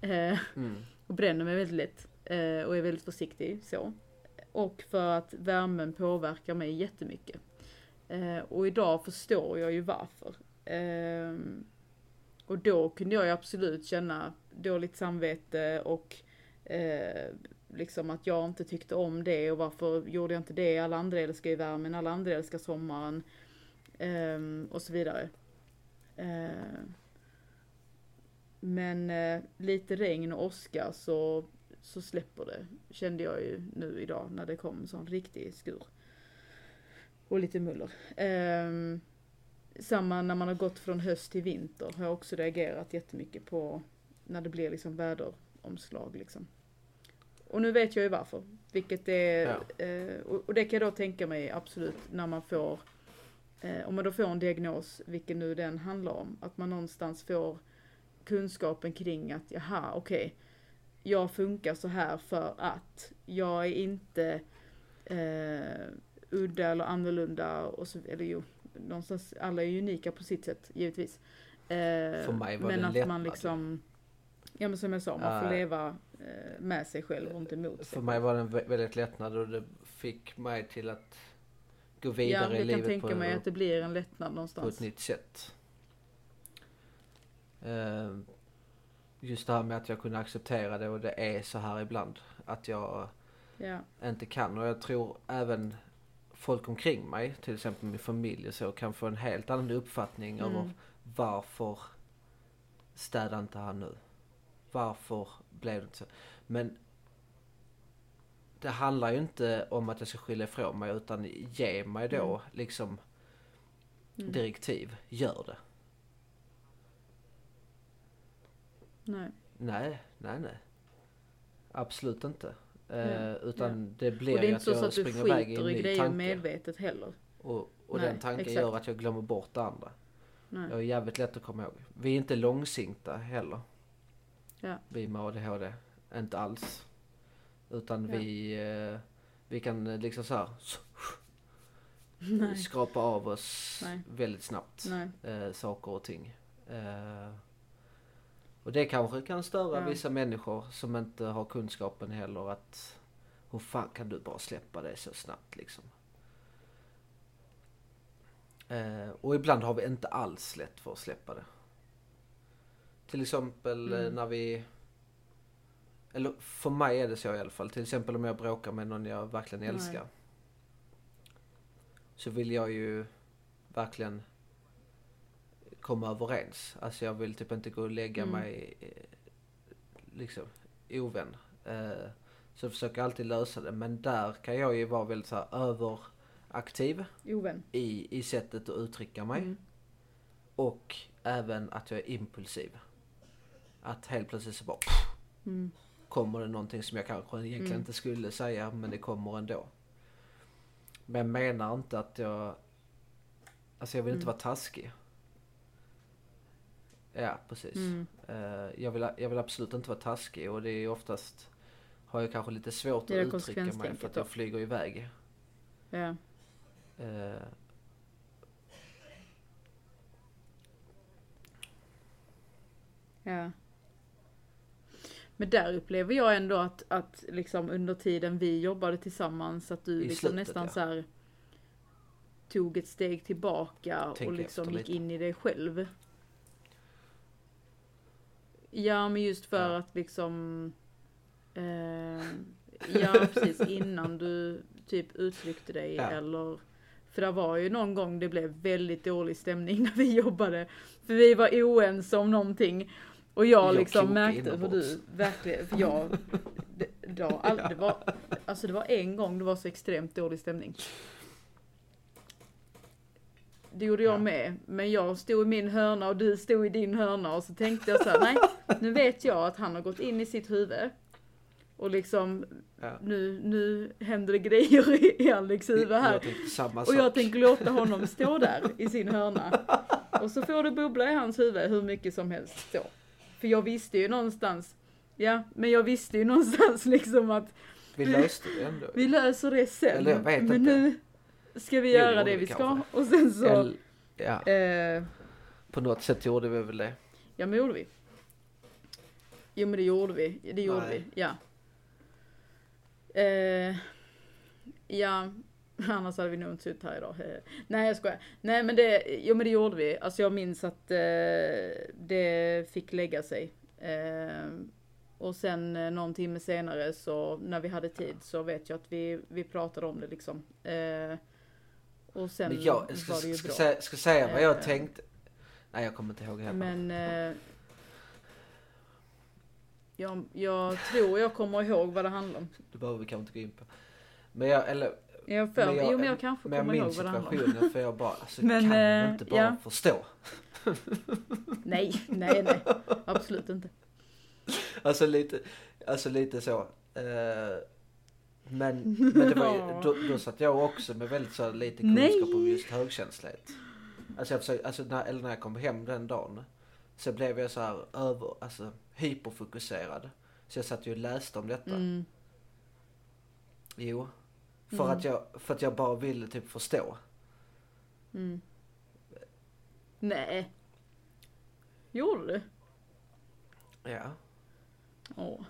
Speaker 2: Eh,
Speaker 1: Mm.
Speaker 2: och bränner mig väldigt lätt. Eh, och är väldigt försiktig så. Och för att värmen påverkar mig jättemycket. Eh, och idag förstår jag ju varför. Eh, och då kunde jag ju absolut känna dåligt samvete och liksom att jag inte tyckte om det och varför gjorde jag inte det? Alla andra älskar ju värmen, alla andra älskar sommaren. Eh, och så vidare. Eh, men eh, lite regn och åska så, så släpper det. Kände jag ju nu idag när det kom en sån riktig skur. Och lite muller. Ehm, samma när man har gått från höst till vinter har jag också reagerat jättemycket på när det blir liksom väderomslag liksom. Och nu vet jag ju varför. Vilket är,
Speaker 1: Ja.
Speaker 2: eh, och, och det kan jag då tänka mig absolut när man får, eh, om man då får en diagnos, vilken nu den handlar om, att man någonstans får kunskapen kring att jaha, okej, jag funkar så här för att. Jag är inte eh, udda eller annorlunda och så, eller jo, någonstans, alla är unika på sitt sätt givetvis. Eh,
Speaker 1: För mig var
Speaker 2: men
Speaker 1: det
Speaker 2: att man liksom, ja men som jag sa, man får leva eh, med sig själv och inte mot sig
Speaker 1: För mig var det en vä- väldigt lättnad och det fick mig till att gå
Speaker 2: Ja,
Speaker 1: vidare i
Speaker 2: jag kan
Speaker 1: livet
Speaker 2: tänka
Speaker 1: på,
Speaker 2: mig att det blir en lättnad
Speaker 1: på ett
Speaker 2: någonstans.
Speaker 1: nytt sätt. Eh, just det här med att jag kunde acceptera det och det är så här ibland. Att jag
Speaker 2: Ja.
Speaker 1: inte kan och jag tror även folk omkring mig, till exempel min familj och så, kan få en helt annan uppfattning
Speaker 2: Mm.
Speaker 1: över varför städar inte han nu? Varför blev det inte så? Men det handlar ju inte om att jag ska skylla ifrån mig utan ge mig då
Speaker 2: Mm.
Speaker 1: liksom
Speaker 2: Mm.
Speaker 1: direktiv. Gör det.
Speaker 2: Nej.
Speaker 1: Nej, nej, nej. Absolut inte.
Speaker 2: Ja,
Speaker 1: Eh, utan det blir
Speaker 2: Och det är
Speaker 1: ju
Speaker 2: inte
Speaker 1: att
Speaker 2: så,
Speaker 1: jag
Speaker 2: så att du
Speaker 1: springer iväg i en
Speaker 2: skiter i
Speaker 1: ny
Speaker 2: grejer
Speaker 1: tanke.
Speaker 2: medvetet heller.
Speaker 1: Och, och
Speaker 2: Nej,
Speaker 1: den tanken
Speaker 2: exakt.
Speaker 1: gör att jag glömmer bort det andra.
Speaker 2: Nej.
Speaker 1: Jag är jävligt lätt att komma ihåg. Vi är inte långsinta heller.
Speaker 2: Ja.
Speaker 1: Vi med ADHD. Inte alls. Utan
Speaker 2: Ja.
Speaker 1: vi, eh, vi kan eh, liksom så här
Speaker 2: Nej.
Speaker 1: skrapa av oss
Speaker 2: Nej.
Speaker 1: väldigt snabbt eh, saker och ting. Eh, och det kanske kan störa
Speaker 2: Ja.
Speaker 1: vissa människor som inte har kunskapen heller att hur fan kan du bara släppa det så snabbt liksom. Eh, och ibland har vi inte alls lätt för att släppa det. Till exempel eh,
Speaker 2: Mm.
Speaker 1: när vi eller för mig är det så i alla fall. Till exempel om jag bråkar med någon jag verkligen
Speaker 2: Nej.
Speaker 1: älskar. Så vill jag ju verkligen komma överens. Alltså jag vill typ inte gå och lägga
Speaker 2: Mm.
Speaker 1: mig eh, liksom ovän. Eh, så jag försöker alltid lösa det. Men där kan jag ju vara väldigt så här överaktiv
Speaker 2: Ovän.
Speaker 1: i, i sättet att uttrycka mig.
Speaker 2: Mm.
Speaker 1: Och även att jag är impulsiv. Att helt plötsligt så bara
Speaker 2: Mm.
Speaker 1: Kommer det någonting som jag kanske egentligen
Speaker 2: Mm.
Speaker 1: inte skulle säga men det kommer ändå. Men jag menar inte att jag... Alltså jag vill inte
Speaker 2: Mm.
Speaker 1: vara taskig. Ja, precis.
Speaker 2: Mm.
Speaker 1: Eh, jag, vill, jag vill absolut inte vara taskig och det är oftast har jag kanske lite svårt att uttrycka mig för att jag flyger iväg.
Speaker 2: Ja.
Speaker 1: Eh,
Speaker 2: Ja. Men där upplever jag ändå att, att liksom under tiden vi jobbade tillsammans att du
Speaker 1: I
Speaker 2: liksom
Speaker 1: slutet,
Speaker 2: nästan
Speaker 1: ja.
Speaker 2: så här tog ett steg tillbaka
Speaker 1: Tänk
Speaker 2: och liksom gick
Speaker 1: lite.
Speaker 2: in i dig själv. Ja, men just för
Speaker 1: Ja.
Speaker 2: att liksom eh, Ja, precis innan du typ uttryckte dig
Speaker 1: Ja.
Speaker 2: eller för det var ju någon gång det blev väldigt dålig stämning när vi jobbade. För vi var oense om någonting. Och jag,
Speaker 1: Jag
Speaker 2: liksom märkte
Speaker 1: inombords.
Speaker 2: du verkligen, för jag, det, har all, det var, alltså det var en gång det var så extremt dålig stämning. Det gjorde jag
Speaker 1: Ja.
Speaker 2: med, men jag stod i min hörna och du stod i din hörna och så tänkte jag så här, nej, nu vet jag att han har gått in i sitt huvud. Och liksom,
Speaker 1: ja.
Speaker 2: nu, nu händer det grejer i, Alex huvud här.
Speaker 1: Jag
Speaker 2: Och jag tänker låta honom stå där i sin hörna. Och så får det bubbla i hans huvud hur mycket som helst så. För jag visste ju någonstans, ja, men jag visste ju någonstans liksom att
Speaker 1: Vi löste det ändå.
Speaker 2: vi löser det sen.
Speaker 1: Eller jag vet
Speaker 2: men
Speaker 1: inte.
Speaker 2: nu ska vi
Speaker 1: Jo,
Speaker 2: göra
Speaker 1: gjorde
Speaker 2: det
Speaker 1: vi
Speaker 2: ska. Och sen så,
Speaker 1: Eller, ja,
Speaker 2: eh,
Speaker 1: på något sätt gjorde vi väl det.
Speaker 2: ja men gjorde vi. Jo men det gjorde vi, det gjorde
Speaker 1: Nej.
Speaker 2: vi, ja. Eh, ja, annars hade vi nog inte suttit här idag. Nej jag skojar. Nej men det, jo men det gjorde vi. Alltså jag minns att eh, det fick lägga sig. Eh, och sen eh, någon timme senare så när vi hade tid så vet jag att vi, vi pratade om det liksom. Eh, och sen
Speaker 1: Men jag ska,
Speaker 2: var det ju
Speaker 1: ska,
Speaker 2: bra.
Speaker 1: säga, ska säga vad jag
Speaker 2: Eh,
Speaker 1: tänkte. Nej jag kommer inte ihåg heller.
Speaker 2: Men eh, jag, jag tror jag kommer ihåg vad det handlar om.
Speaker 1: Det behöver vi kanske inte gå in på. Men jag, eller,
Speaker 2: Jag för,
Speaker 1: Men jag-
Speaker 2: jo men jag kanske
Speaker 1: men jag
Speaker 2: kommer ihåg vad det handlar om.
Speaker 1: situationen för jag bara, alltså
Speaker 2: Men,
Speaker 1: kan du inte bara
Speaker 2: ja.
Speaker 1: förstå?
Speaker 2: Nej, nej, nej. Absolut inte.
Speaker 1: Alltså lite, alltså lite så. Eh, men, men det var ju, då, då satt jag också med väldigt så lite
Speaker 2: Nej.
Speaker 1: kunskap om just högkänslighet. Alltså, jag försökte, alltså när, eller när jag kom hem den dagen så blev jag så här över, alltså hyperfokuserad. Så jag satt ju och läste om detta.
Speaker 2: Mm.
Speaker 1: Jo. För,
Speaker 2: Mm.
Speaker 1: att jag, för att jag bara ville typ förstå.
Speaker 2: Mm. Nej. Gjorde du?
Speaker 1: Ja.
Speaker 2: Åh.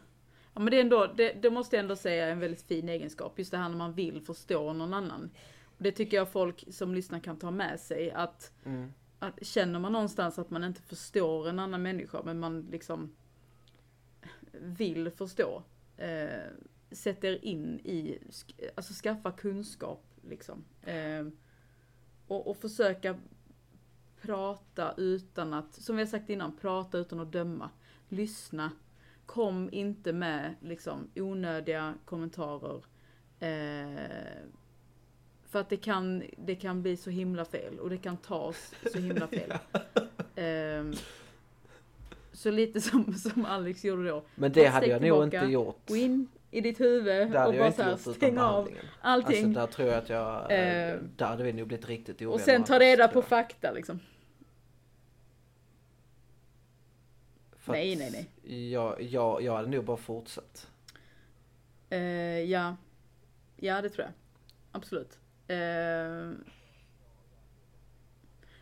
Speaker 2: Ja men det är ändå, det, det måste jag ändå säga är en väldigt fin egenskap. Just det här när man vill förstå någon annan. Det tycker jag folk som lyssnar kan ta med sig. Att,
Speaker 1: Mm.
Speaker 2: att känner man någonstans att man inte förstår en annan människa men man liksom vill förstå. Eh, sätt er in i, alltså skaffa kunskap liksom. Eh, och, och försöka prata utan att, som vi har sagt innan, prata utan att döma. Lyssna. Kom inte med liksom onödiga kommentarer. Eh, för att det kan, det kan bli så himla fel och det kan tas så himla fel. Ehm, så lite som, som Alex gjorde då.
Speaker 1: Men det hade jag nog
Speaker 2: tillbaka,
Speaker 1: inte gjort.
Speaker 2: Gå in i ditt huvud och bara
Speaker 1: inte
Speaker 2: så här,
Speaker 1: gjort utan
Speaker 2: stäng av allting.
Speaker 1: Alltså där tror jag att jag, Eh, där hade vi nog blivit riktigt ovänner.
Speaker 2: och sen ta reda på fakta liksom.
Speaker 1: För
Speaker 2: Nej, nej, nej.
Speaker 1: Jag, jag, jag hade nog bara fortsatt.
Speaker 2: Eh, ja. Ja, det tror jag. Absolut. Eh,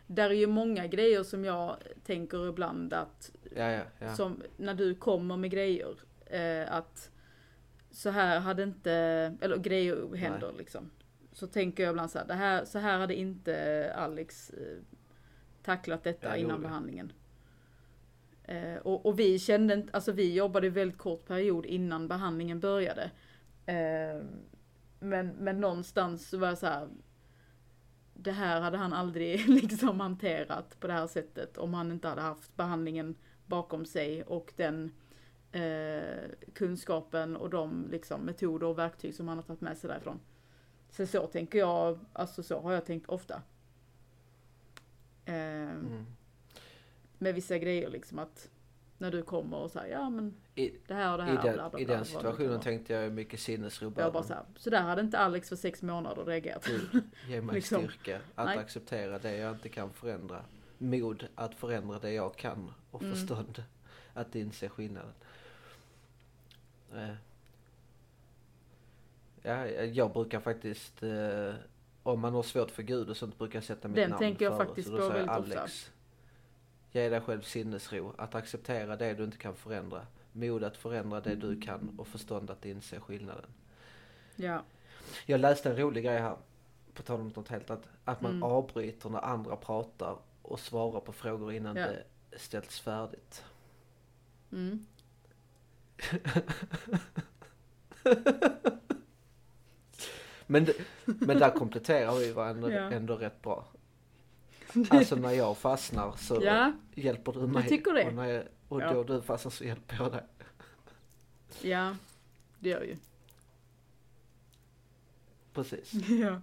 Speaker 2: där är ju många grejer som jag tänker ibland att
Speaker 1: Ja, ja, ja.
Speaker 2: som när du kommer med grejer. Eh, att så här hade inte, eller grejer händer liksom. Så tänker jag ibland så här, det här, så här hade inte Alex eh, tacklat detta
Speaker 1: Ja, jo,
Speaker 2: innan behandlingen. Eh, och, och vi kände inte, alltså vi jobbade väldigt kort period innan behandlingen började. Eh, men, men någonstans så var jag så här. Det här hade han aldrig liksom hanterat på det här sättet om han inte hade haft behandlingen bakom sig och den eh, kunskapen och de liksom, metoder och verktyg som han har tagit med sig därifrån. Så så tänker jag, alltså så har jag tänkt ofta. Eh,
Speaker 1: Mm.
Speaker 2: Med vissa grejer liksom att när du kommer och säger ja men
Speaker 1: I,
Speaker 2: det här och det
Speaker 1: i,
Speaker 2: här.
Speaker 1: den,
Speaker 2: bla, bla,
Speaker 1: I
Speaker 2: bla,
Speaker 1: den
Speaker 2: nu kan
Speaker 1: situationen tänkte jag mycket sinnesro
Speaker 2: Jag bara så här, så där hade inte Alex för sex månader reagerat.
Speaker 1: Du, ge mig
Speaker 2: Liksom.
Speaker 1: styrka att
Speaker 2: Nej.
Speaker 1: acceptera det jag inte kan förändra. Mod att förändra det jag kan och
Speaker 2: Mm.
Speaker 1: förstånd att inse skillnaden. Eh. Ja, jag brukar faktiskt, eh, om man har svårt för Gud och sånt, brukar jag sätta mitt
Speaker 2: Den
Speaker 1: namn
Speaker 2: tänker jag
Speaker 1: före.
Speaker 2: faktiskt på väldigt ofta.
Speaker 1: Alex, ge dig själv sinnesro. Att acceptera det du inte kan förändra. Mod att förändra det du kan och förstånd att inse skillnaden.
Speaker 2: Ja.
Speaker 1: Jag läste en rolig grej här, på tal om något helt att, att man
Speaker 2: Mm.
Speaker 1: avbryter när andra pratar och svarar på frågor innan
Speaker 2: Ja.
Speaker 1: det ställts färdigt.
Speaker 2: Mm.
Speaker 1: Men, det, men där kompletterar vi varandra
Speaker 2: Ja.
Speaker 1: ändå rätt bra. Alltså när jag fastnar så
Speaker 2: Ja,
Speaker 1: hjälper du mig.
Speaker 2: tycker det?
Speaker 1: Och, när jag, och
Speaker 2: Ja.
Speaker 1: då du fastnar så hjälper jag dig.
Speaker 2: ja. Det gör ju.
Speaker 1: Precis.
Speaker 2: ja.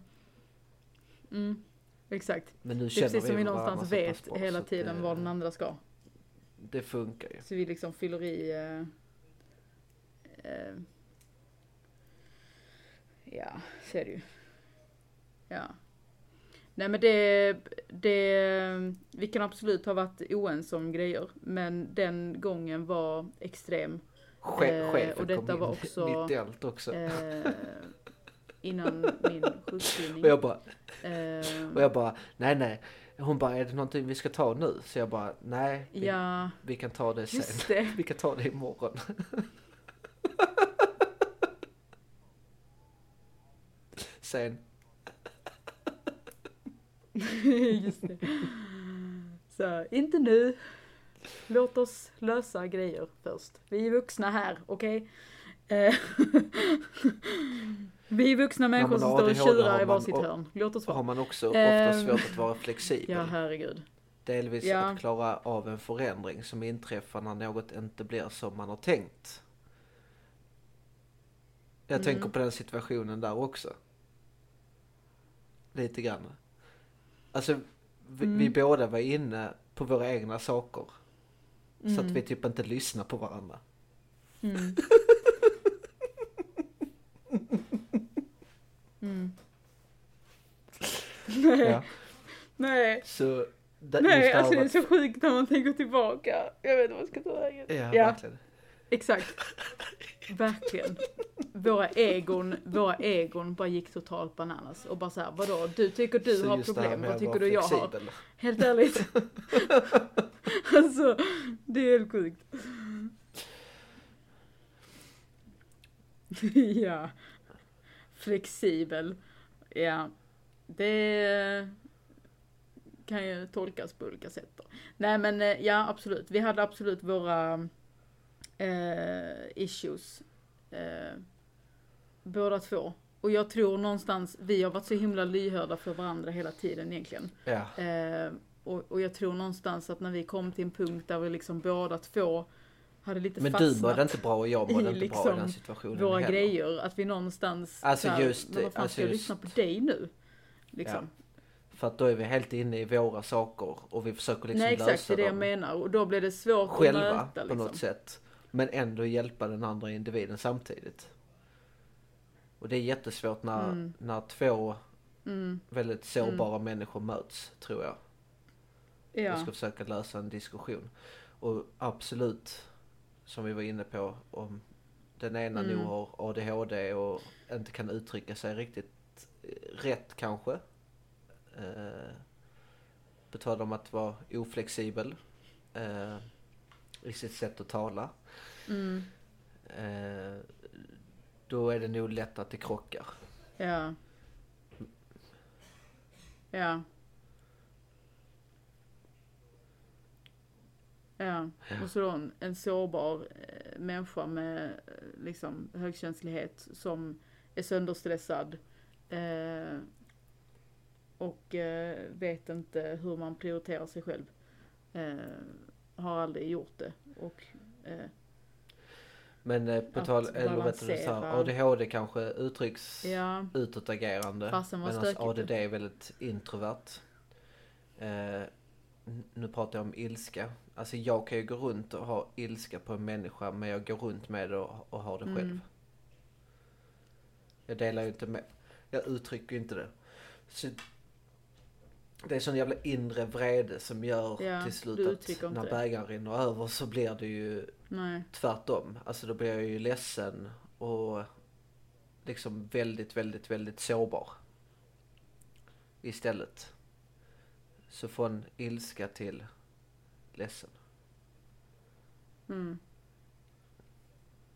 Speaker 2: Mm. Exakt.
Speaker 1: Men nu
Speaker 2: Det är
Speaker 1: känner
Speaker 2: precis som vi någonstans vet hela tiden
Speaker 1: det,
Speaker 2: vad den andra ska.
Speaker 1: Det funkar ju.
Speaker 2: Så vi liksom fyller i... Eh, ja, det ju. Ja. Nej men det, det, vi kan absolut ha varit oense om grejer, men den gången var extrem.
Speaker 1: Che,
Speaker 2: Eh,
Speaker 1: chefen
Speaker 2: och detta
Speaker 1: kom in
Speaker 2: var också,
Speaker 1: mitt i allt också.
Speaker 2: Eh, innan min sjukskrivning.
Speaker 1: och jag bara,
Speaker 2: Eh,
Speaker 1: och jag bara, nej nej. Hon bara, är det någonting vi ska ta nu? Så jag bara, nej. Vi,
Speaker 2: ja,
Speaker 1: vi kan ta det sen.
Speaker 2: det.
Speaker 1: Vi kan ta det imorgon. Sen.
Speaker 2: Just det. Så, inte nu. Låt oss lösa grejer först. Vi är vuxna här, okej? Eh, Vi är vuxna människor som står och tjurar i varsitt hörn. Låt oss
Speaker 1: Så har
Speaker 2: vara.
Speaker 1: man också ofta
Speaker 2: Ehm,
Speaker 1: svårt att vara flexibel.
Speaker 2: Ja, herregud.
Speaker 1: Delvis
Speaker 2: Ja.
Speaker 1: att klara av en förändring som inträffar när något inte blir som man har tänkt. Jag
Speaker 2: Mm.
Speaker 1: tänker på den situationen där också. Lite grann. Alltså, vi,
Speaker 2: Mm.
Speaker 1: vi båda var inne på våra egna saker. Så att
Speaker 2: Mm.
Speaker 1: vi typ inte lyssnar på varandra.
Speaker 2: Mm. Mm. Nej,
Speaker 1: Ja.
Speaker 2: nej,
Speaker 1: Så,
Speaker 2: nej, alltså det är så sjukt när man tänker tillbaka. Jag vet inte vad jag ska ta vägen.
Speaker 1: Ja,
Speaker 2: Ja.
Speaker 1: verkligen.
Speaker 2: Exakt. Verkligen. Våra egon, våra egon bara gick totalt bananas och bara såhär, vadå, du tycker du
Speaker 1: Så
Speaker 2: har problem, vad tycker du jag har? Helt ärligt. alltså, det är helt sjukt. ja. Flexibel. Ja. det kan ju tolkas på olika sätt. Då. Nej men eh, ja, absolut. Vi hade absolut våra eh, issues. Eh, båda två. Och jag tror någonstans, vi har varit så himla lyhörda för varandra hela tiden egentligen.
Speaker 1: Ja.
Speaker 2: Eh, och, och jag tror någonstans att när vi kom till en punkt där vi liksom båda två hade lite
Speaker 1: Men du mådde inte bra och jag mådde inte bra i
Speaker 2: liksom
Speaker 1: den situationen
Speaker 2: våra
Speaker 1: heller.
Speaker 2: grejer. Att vi någonstans,
Speaker 1: Alltså
Speaker 2: så här,
Speaker 1: just det,
Speaker 2: men vad fan
Speaker 1: alltså
Speaker 2: ska jag
Speaker 1: just-
Speaker 2: lyssna på dig nu? Liksom.
Speaker 1: För att då är vi helt inne i våra saker och vi försöker liksom
Speaker 2: Nej exakt, det
Speaker 1: lösa
Speaker 2: är det jag
Speaker 1: dem
Speaker 2: menar. Och då blir det svårt
Speaker 1: själva
Speaker 2: att möta
Speaker 1: på
Speaker 2: liksom.
Speaker 1: något sätt. Men ändå hjälpa den andra individen samtidigt. Och det är jättesvårt när,
Speaker 2: Mm.
Speaker 1: när två
Speaker 2: Mm,
Speaker 1: väldigt sårbara människor möts, tror jag. Och
Speaker 2: ja.
Speaker 1: ska försöka lösa en diskussion. Och absolut, som vi var inne på, om den ena
Speaker 2: Mm.
Speaker 1: nog har ADHD och inte kan uttrycka sig riktigt eh, rätt kanske. Eh, på tal om att vara oflexibel eh, i sitt sätt att tala.
Speaker 2: Mm,
Speaker 1: Eh, då är det nog lätt att det krockar.
Speaker 2: ja. Ja. Ja, och så då en, sårbar eh, människa med eh, liksom högkänslighet som är sönderstressad eh, och eh, vet inte hur man prioriterar sig själv. Eh, har aldrig gjort det och
Speaker 1: Men eh, på tal,
Speaker 2: balansera.
Speaker 1: ADHD kanske uttrycks
Speaker 2: ja,
Speaker 1: utåtagerande. Medan. ADD är väldigt introvert. Eh, nu pratar jag om ilska. Alltså jag kan ju gå runt och ha ilska på en människa men jag går runt med det och, och har det själv.
Speaker 2: Mm.
Speaker 1: Jag delar ju inte med, jag uttrycker ju inte det. Så det är sån jävla inre vrede som gör
Speaker 2: Ja,
Speaker 1: till slut att när bägaren rinner över så blir det ju
Speaker 2: nej,
Speaker 1: tvärtom. Alltså då blir jag ju ledsen och liksom väldigt, väldigt, väldigt sårbar. Istället. Så från ilska till ledsen.
Speaker 2: mm,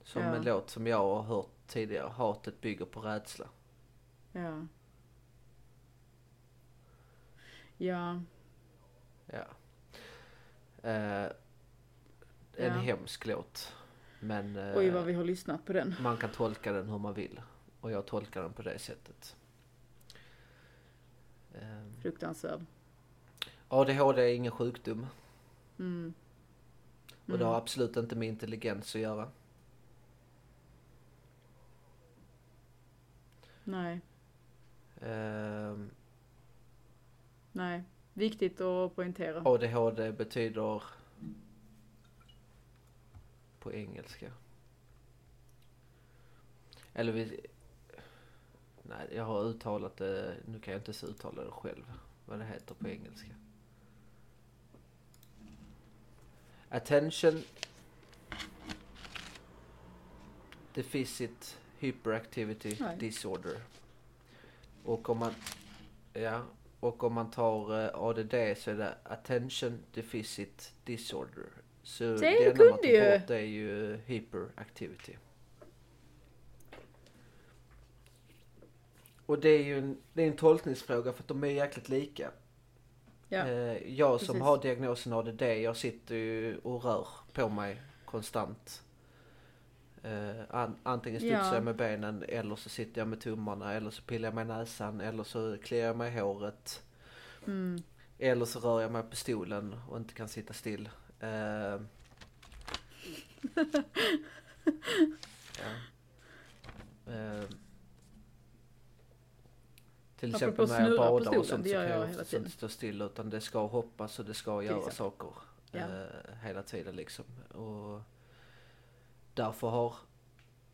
Speaker 1: Som
Speaker 2: Ja.
Speaker 1: en låt som jag har hört tidigare. Hatet bygger på rädsla.
Speaker 2: ja. Ja,
Speaker 1: Ja. Eh, en
Speaker 2: Ja.
Speaker 1: hemsk låt. Men eh,
Speaker 2: oj vad vi har lyssnat på den.
Speaker 1: man kan tolka den hur man vill. Och jag tolkar den på det sättet. Eh,
Speaker 2: Fruktansvärd.
Speaker 1: ADHD är ingen sjukdom.
Speaker 2: Mm.
Speaker 1: Och det har absolut inte med intelligens att göra.
Speaker 2: Nej,
Speaker 1: Ehm,
Speaker 2: nej. Viktigt att poängtera.
Speaker 1: ADHD betyder på engelska. Eller vi... Nej, jag har uttalat det. Nu kan jag inte ens uttala det själv. Vad det heter på engelska. Attention Deficit Hyperactivity
Speaker 2: Nej.
Speaker 1: Disorder. Och om man... Ja, och om man tar eh, ADD så är det Attention Deficit Disorder. Så det
Speaker 2: du
Speaker 1: enda man tar bort är ju Hyperactivity. Och det är ju en, det är en tolkningsfråga för att de är jäkligt lika.
Speaker 2: Ja,
Speaker 1: Eh, jag som
Speaker 2: precis.
Speaker 1: har diagnosen ADD, jag sitter ju och rör på mig konstant. An, antingen studsar
Speaker 2: Ja.
Speaker 1: jag med benen eller så sitter jag med tummarna eller så pillar jag mig i näsan eller så kliar jag mig i håret.
Speaker 2: mm,
Speaker 1: Eller så rör jag mig på stolen och inte kan sitta still. Eh, ja. Eh, till
Speaker 2: Apropå
Speaker 1: exempel när jag badar och sånt så kan
Speaker 2: jag
Speaker 1: jag inte stå still utan det ska hoppas och det ska göra
Speaker 2: exempel.
Speaker 1: saker
Speaker 2: Ja.
Speaker 1: hela tiden liksom. Och därför har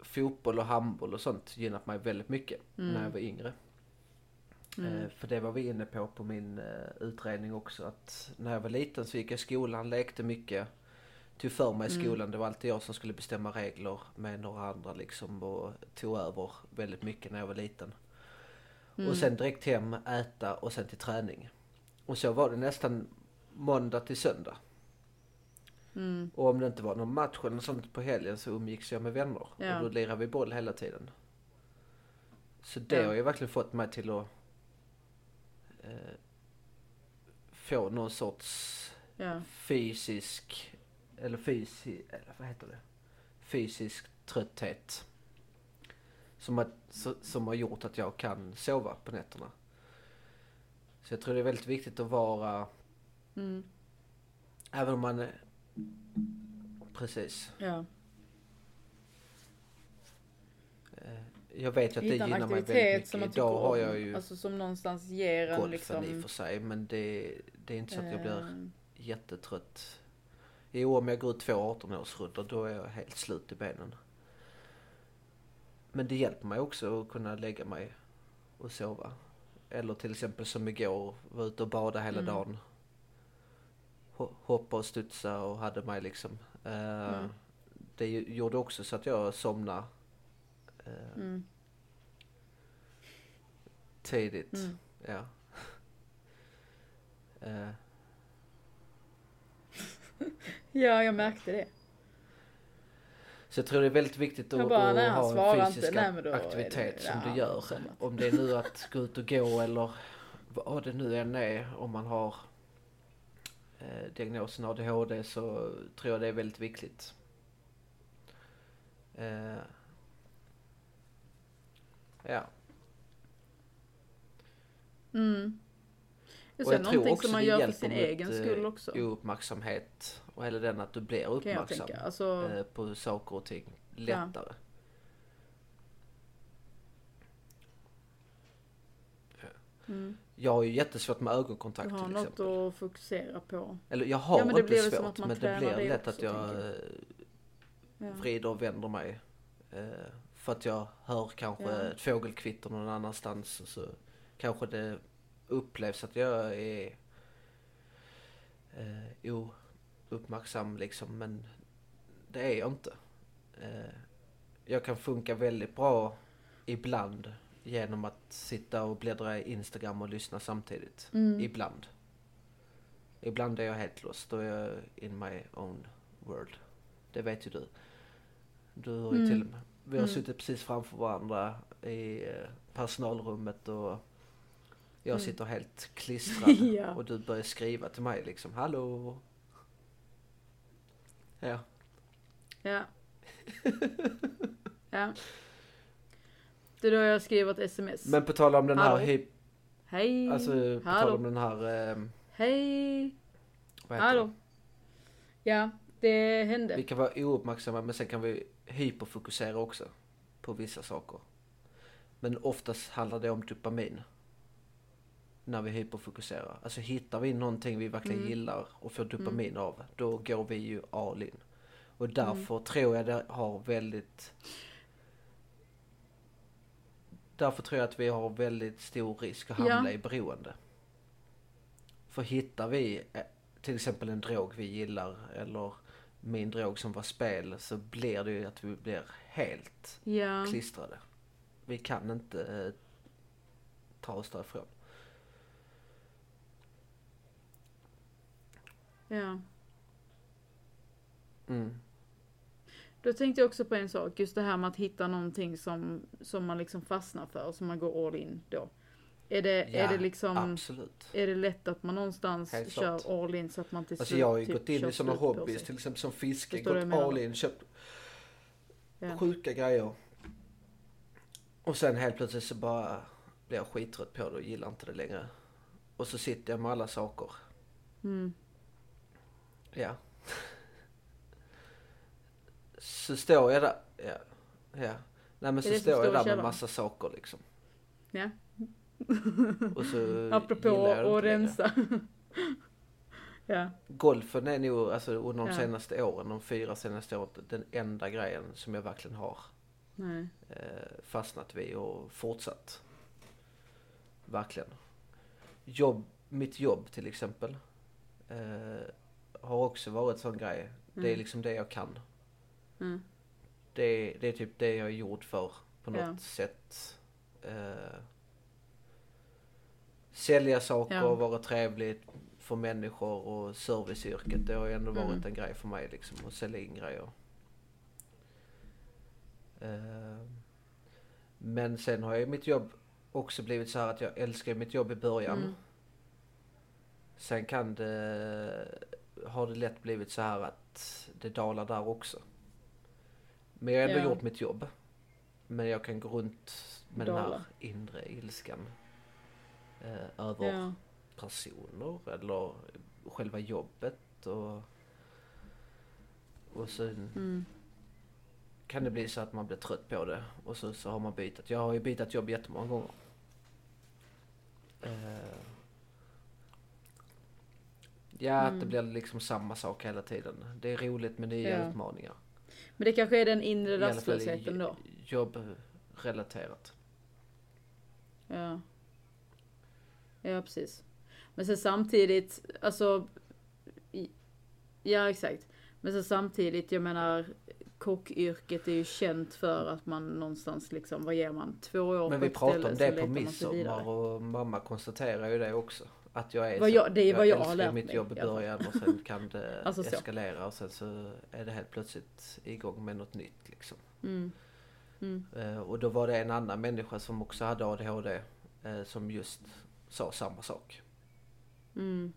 Speaker 1: fotboll och handboll och sånt gynnat mig väldigt mycket när jag var yngre.
Speaker 2: mm,
Speaker 1: Eh, För det var vi inne på på min eh, utredning också att när jag var liten så gick jag i skolan, lekte mycket. Tog för mig i
Speaker 2: Mm.
Speaker 1: skolan, det var alltid jag som skulle bestämma regler med några andra liksom och tog över väldigt mycket när jag var liten.
Speaker 2: mm.
Speaker 1: Och sen direkt hem, äta och sen till träning. Och så var det nästan måndag till söndag.
Speaker 2: Mm,
Speaker 1: Och om det inte var någon match eller något sånt på helgen så umgicks jag med vänner.
Speaker 2: Ja.
Speaker 1: Och då lirade vi boll hela tiden. Så det
Speaker 2: Ja.
Speaker 1: har ju verkligen fått mig till att eh, få någon sorts
Speaker 2: Ja.
Speaker 1: fysisk, eller fysi, eller vad heter det? Fysisk trötthet. Som, att, som har gjort att jag kan sova på nätterna. Så jag tror det är väldigt viktigt att vara,
Speaker 2: Mm.
Speaker 1: även om man, precis.
Speaker 2: Ja.
Speaker 1: Eh, Jag vet att det
Speaker 2: Hitta
Speaker 1: gynnar mig väldigt mycket.
Speaker 2: som man
Speaker 1: Idag har jag ju
Speaker 2: Alltså som någonstans ger en
Speaker 1: golfen
Speaker 2: liksom...
Speaker 1: i och för sig, men det, det är inte så att jag blir
Speaker 2: eh,
Speaker 1: jättetrött. Jo, om jag går ut två 18-årsrundor då är jag helt slut i benen. Men det hjälper mig också att kunna lägga mig och sova. Eller till exempel som igår, var ute och bada hela
Speaker 2: Mm.
Speaker 1: dagen. Ho- Hoppa och studsa och hade mig liksom. Eh,
Speaker 2: Mm.
Speaker 1: Det gjorde också så att jag somnade eh,
Speaker 2: Mm.
Speaker 1: tidigt.
Speaker 2: Mm.
Speaker 1: Ja. Eh,
Speaker 2: Ja, jag märkte det.
Speaker 1: Så jag tror det är väldigt viktigt att,
Speaker 2: bara,
Speaker 1: att
Speaker 2: nej,
Speaker 1: ha en
Speaker 2: inte.
Speaker 1: fysisk
Speaker 2: Nej, är det-
Speaker 1: aktivitet som
Speaker 2: ja,
Speaker 1: du gör. Om det är nu att gå ut och gå eller vad det nu än är. Om man har diagnosen ADHD så tror jag det är väldigt viktigt. Eh, ja.
Speaker 2: Mm. Det är
Speaker 1: jag tror
Speaker 2: någonting
Speaker 1: också
Speaker 2: som man gör för sin egen
Speaker 1: eh,
Speaker 2: skull också.
Speaker 1: Ouppmärksamhet och hela den att du blir uppmärksam.
Speaker 2: Alltså,
Speaker 1: eh, på saker och ting lättare.
Speaker 2: mm.
Speaker 1: Jag har ju jättesvårt med
Speaker 2: du
Speaker 1: ögonkontakt
Speaker 2: har
Speaker 1: till
Speaker 2: något
Speaker 1: exempel.
Speaker 2: att fokusera på.
Speaker 1: Eller jag har
Speaker 2: Ja, men det
Speaker 1: inte svårt
Speaker 2: att man
Speaker 1: men det blir
Speaker 2: det
Speaker 1: lätt
Speaker 2: också,
Speaker 1: att jag eh, vrider och vänder mig. Eh, för att jag hör kanske
Speaker 2: Ja.
Speaker 1: ett fågelkvitter någon annanstans och så kanske det upplevs att jag är eh, ouppmärksam liksom men det är jag inte. Eh, jag kan funka väldigt bra ibland genom att sitta och bläddra i Instagram och lyssna samtidigt.
Speaker 2: Mm.
Speaker 1: Ibland. Ibland är jag helt lost. Då är jag in my own world. Det vet ju du. Du har ju
Speaker 2: Mm.
Speaker 1: till och med. Vi har
Speaker 2: Mm.
Speaker 1: suttit precis framför varandra i eh, personalrummet och jag
Speaker 2: Mm.
Speaker 1: sitter helt klistrad
Speaker 2: Ja.
Speaker 1: och du börjar skriva till mig liksom. Hallå? Ja.
Speaker 2: Ja. ja. Det är då jag skriver ett sms.
Speaker 1: Men på tal om den här,
Speaker 2: Hallå? Hej!
Speaker 1: alltså på tal
Speaker 2: Hallå!
Speaker 1: om den här, eh,
Speaker 2: Hej!
Speaker 1: vad heter
Speaker 2: Hallå!
Speaker 1: det?
Speaker 2: Ja, det hände.
Speaker 1: Vi kan vara ouppmärksamma men sen kan vi hyperfokusera också på vissa saker. Men oftast handlar det om dopamin. När vi hyperfokuserar. Alltså hittar vi någonting vi verkligen
Speaker 2: Mm.
Speaker 1: gillar och får dopamin av, då går vi ju all in. Och därför tror jag det har väldigt... Därför tror jag att vi har väldigt stor risk att hamna
Speaker 2: Ja.
Speaker 1: i beroende. För hittar vi eh, till exempel en drog vi gillar eller min drog som var spel så blir det ju att vi blir helt
Speaker 2: Ja.
Speaker 1: klistrade. Vi kan inte eh, ta oss därifrån.
Speaker 2: ja.
Speaker 1: Mm.
Speaker 2: Då tänkte jag också på en sak, just det här med att hitta någonting som, som man liksom fastnar för, som man går all in då. Är det,
Speaker 1: Ja,
Speaker 2: är det liksom,
Speaker 1: Absolut.
Speaker 2: är det lätt att man någonstans
Speaker 1: Helt
Speaker 2: kör
Speaker 1: klart.
Speaker 2: all in så att man till
Speaker 1: Alltså
Speaker 2: slut
Speaker 1: jag har ju
Speaker 2: typ
Speaker 1: gått in i sådana hobbys, till exempel som fiske, gått all in, köpt
Speaker 2: Ja.
Speaker 1: sjuka grejer. Och sen helt plötsligt så bara blir jag skittrött på det och gillar inte det längre. Och så sitter jag med alla saker.
Speaker 2: Mm.
Speaker 1: Ja. Så står jag där, ja. ja. Nej men så
Speaker 2: det
Speaker 1: står jag där med massa saker liksom.
Speaker 2: Ja.
Speaker 1: Och så
Speaker 2: Apropå att rensa. ja.
Speaker 1: Golfen är nog alltså under de
Speaker 2: Ja.
Speaker 1: senaste åren, de fyra senaste åren, den enda grejen som jag verkligen har
Speaker 2: Nej.
Speaker 1: eh, fastnat vid och fortsatt. Verkligen. Jobb, mitt jobb till exempel eh, har också varit sån grej. Det är
Speaker 2: Mm.
Speaker 1: liksom det jag kan.
Speaker 2: Mm.
Speaker 1: Det, det är typ det jag är gjord för på något
Speaker 2: Ja.
Speaker 1: sätt. Eh, sälja saker,
Speaker 2: Ja.
Speaker 1: vara trevlig för människor och serviceyrket. Det har ju ändå varit
Speaker 2: Mm.
Speaker 1: en grej för mig liksom att sälja in grejer. Eh, men sen har ju mitt jobb också blivit så här att jag älskar mitt jobb i början.
Speaker 2: Mm.
Speaker 1: Sen kan det, har det lätt blivit så här att det dalar där också. Men jag har ändå
Speaker 2: Ja.
Speaker 1: gjort mitt jobb. Men jag kan gå runt med den här inre ilskan. Eh, över
Speaker 2: Ja.
Speaker 1: personer eller själva jobbet och, och sen
Speaker 2: Mm.
Speaker 1: kan det bli så att man blir trött på det och så, så har man bytt. Jag har ju bytt jobb jättemånga gånger. Eh, ja, att det
Speaker 2: Mm.
Speaker 1: blir liksom samma sak hela tiden. Det är roligt med nya
Speaker 2: Ja.
Speaker 1: utmaningar.
Speaker 2: Men det kanske är den inre rastlösheten då.
Speaker 1: jobbrelaterat.
Speaker 2: Ja. Ja, precis. Men sen samtidigt, alltså. Ja, exakt. Men sen samtidigt, jag menar. Kockyrket är ju känt för att man någonstans liksom, vad ger man? Två år
Speaker 1: Men
Speaker 2: på
Speaker 1: vi
Speaker 2: ett
Speaker 1: pratade
Speaker 2: ställe
Speaker 1: om
Speaker 2: så
Speaker 1: det
Speaker 2: letar
Speaker 1: på
Speaker 2: man sig
Speaker 1: midsommar och mamma konstaterar ju det också. Att jag är
Speaker 2: Vad jag- det är vad jag har lärt
Speaker 1: mitt jobb i början och sen kan det
Speaker 2: Alltså så.
Speaker 1: eskalera och sen så är det helt plötsligt igång med något nytt liksom.
Speaker 2: Mm. Mm.
Speaker 1: Eh, och då var det en annan människa som också hade ADHD eh, som just sa samma sak.
Speaker 2: Mm.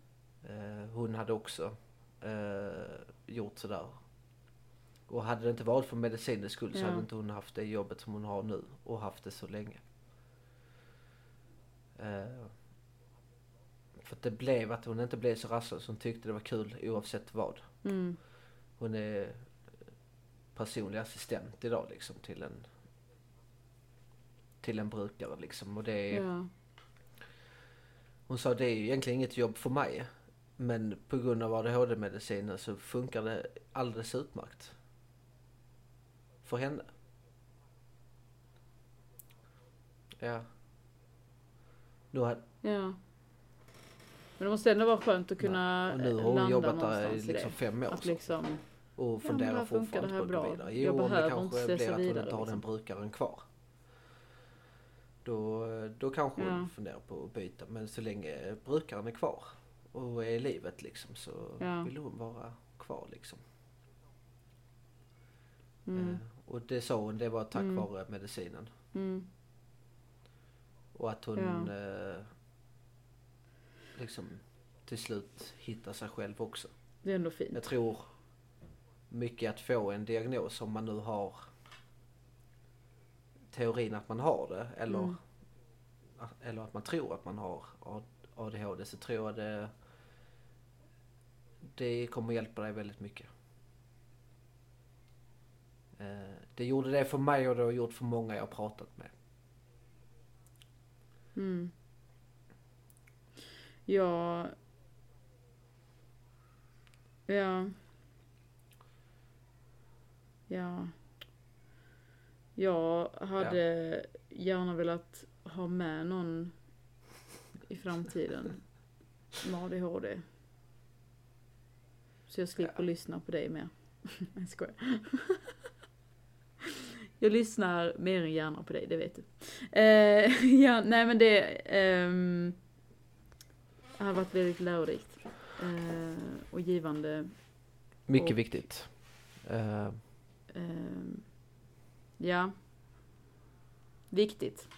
Speaker 1: Eh, hon hade också gjort sådär. Och hade det inte varit för medicinens skull så
Speaker 2: Ja.
Speaker 1: hade inte hon haft det jobbet som hon har nu och haft det så länge. Eh, för att det blev att hon inte blev så rastlös. Hon tyckte det var kul oavsett vad.
Speaker 2: Mm.
Speaker 1: Hon är personlig assistent idag liksom till en till en brukare liksom. Och det är,
Speaker 2: Ja.
Speaker 1: hon sa det är ju egentligen inget jobb för mig. Men på grund av ADHD-medicinen så funkar det alldeles utmärkt. För henne. Ja. Nu har,
Speaker 2: Ja. Men det måste ändå vara skönt att kunna
Speaker 1: och nu har hon
Speaker 2: landa
Speaker 1: jobbat där i liksom fem år.
Speaker 2: Att
Speaker 1: så.
Speaker 2: liksom,
Speaker 1: Och funderar
Speaker 2: funkar
Speaker 1: fortfarande på att gå vidare.
Speaker 2: Jag
Speaker 1: Jo, om det
Speaker 2: behöver
Speaker 1: kanske
Speaker 2: inte
Speaker 1: blir att hon
Speaker 2: vidare,
Speaker 1: inte har den
Speaker 2: liksom.
Speaker 1: brukaren kvar. Då, då kanske hon
Speaker 2: Ja.
Speaker 1: funderar på att byta. Men så länge brukaren är kvar och är i livet liksom så
Speaker 2: Ja.
Speaker 1: vill hon vara kvar liksom.
Speaker 2: mm,
Speaker 1: Eh, och det sa hon, det var tack
Speaker 2: Mm.
Speaker 1: vare medicinen.
Speaker 2: mm,
Speaker 1: Och att hon
Speaker 2: Ja.
Speaker 1: eh, liksom till slut hittar sig själv också.
Speaker 2: det är ändå fint.
Speaker 1: Jag tror mycket att få en diagnos om man nu har teorin att man har det eller,
Speaker 2: Mm.
Speaker 1: eller att man tror att man har ADHD så tror jag det det kommer hjälpa dig väldigt mycket. Eh, Det gjorde det för mig och det har gjort för många jag pratat med.
Speaker 2: Mm. Ja. Ja. Ja. Jag hade gärna velat ha med någon i framtiden med ADHD. Så jag slipper
Speaker 1: Ja.
Speaker 2: lyssna på dig mer. Jag skojar. Jag lyssnar mer än gärna på dig, det vet du. Eh, ja, nej men det ehm, har varit väldigt lärorikt. Eh, och givande.
Speaker 1: Mycket
Speaker 2: Och-
Speaker 1: viktigt.
Speaker 2: Ehm, ja. Viktigt.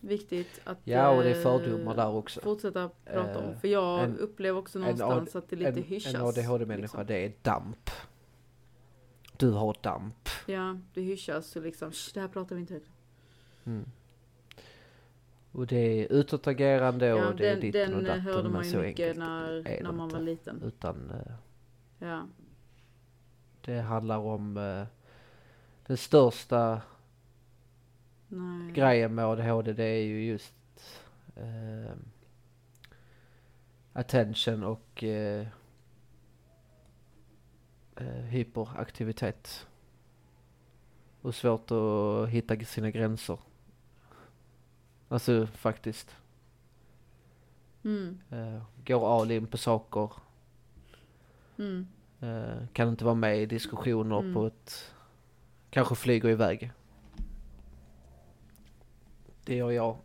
Speaker 2: Viktigt att
Speaker 1: Ja och det är
Speaker 2: eh,
Speaker 1: fördomar där också.
Speaker 2: fortsätta prata om. För jag
Speaker 1: en-
Speaker 2: upplever också
Speaker 1: en
Speaker 2: någonstans att det lite
Speaker 1: En,
Speaker 2: hyschas.
Speaker 1: en ADHD-människa
Speaker 2: liksom.
Speaker 1: det är damp. Du har damp.
Speaker 2: Ja, det hyschas och liksom, "Shh, det här pratar vi inte högt om."
Speaker 1: Mm. Och det är utåtagerande och
Speaker 2: Ja,
Speaker 1: det är
Speaker 2: den,
Speaker 1: ditten och
Speaker 2: den
Speaker 1: datten
Speaker 2: hörde
Speaker 1: men
Speaker 2: man ju mycket
Speaker 1: enkelt
Speaker 2: när,
Speaker 1: är det
Speaker 2: när man var liten.
Speaker 1: Utan eh,
Speaker 2: Ja.
Speaker 1: det handlar om eh, den största
Speaker 2: Nej.
Speaker 1: grejen med ADHD det är ju just eh, attention och eh, hyperaktivitet. Och svårt att hitta sina gränser. Alltså faktiskt.
Speaker 2: Mm.
Speaker 1: Eh, går all in på saker.
Speaker 2: Mm.
Speaker 1: Eh, kan inte vara med i diskussioner
Speaker 2: Mm.
Speaker 1: på ett... Kanske flyger iväg. Det gör jag.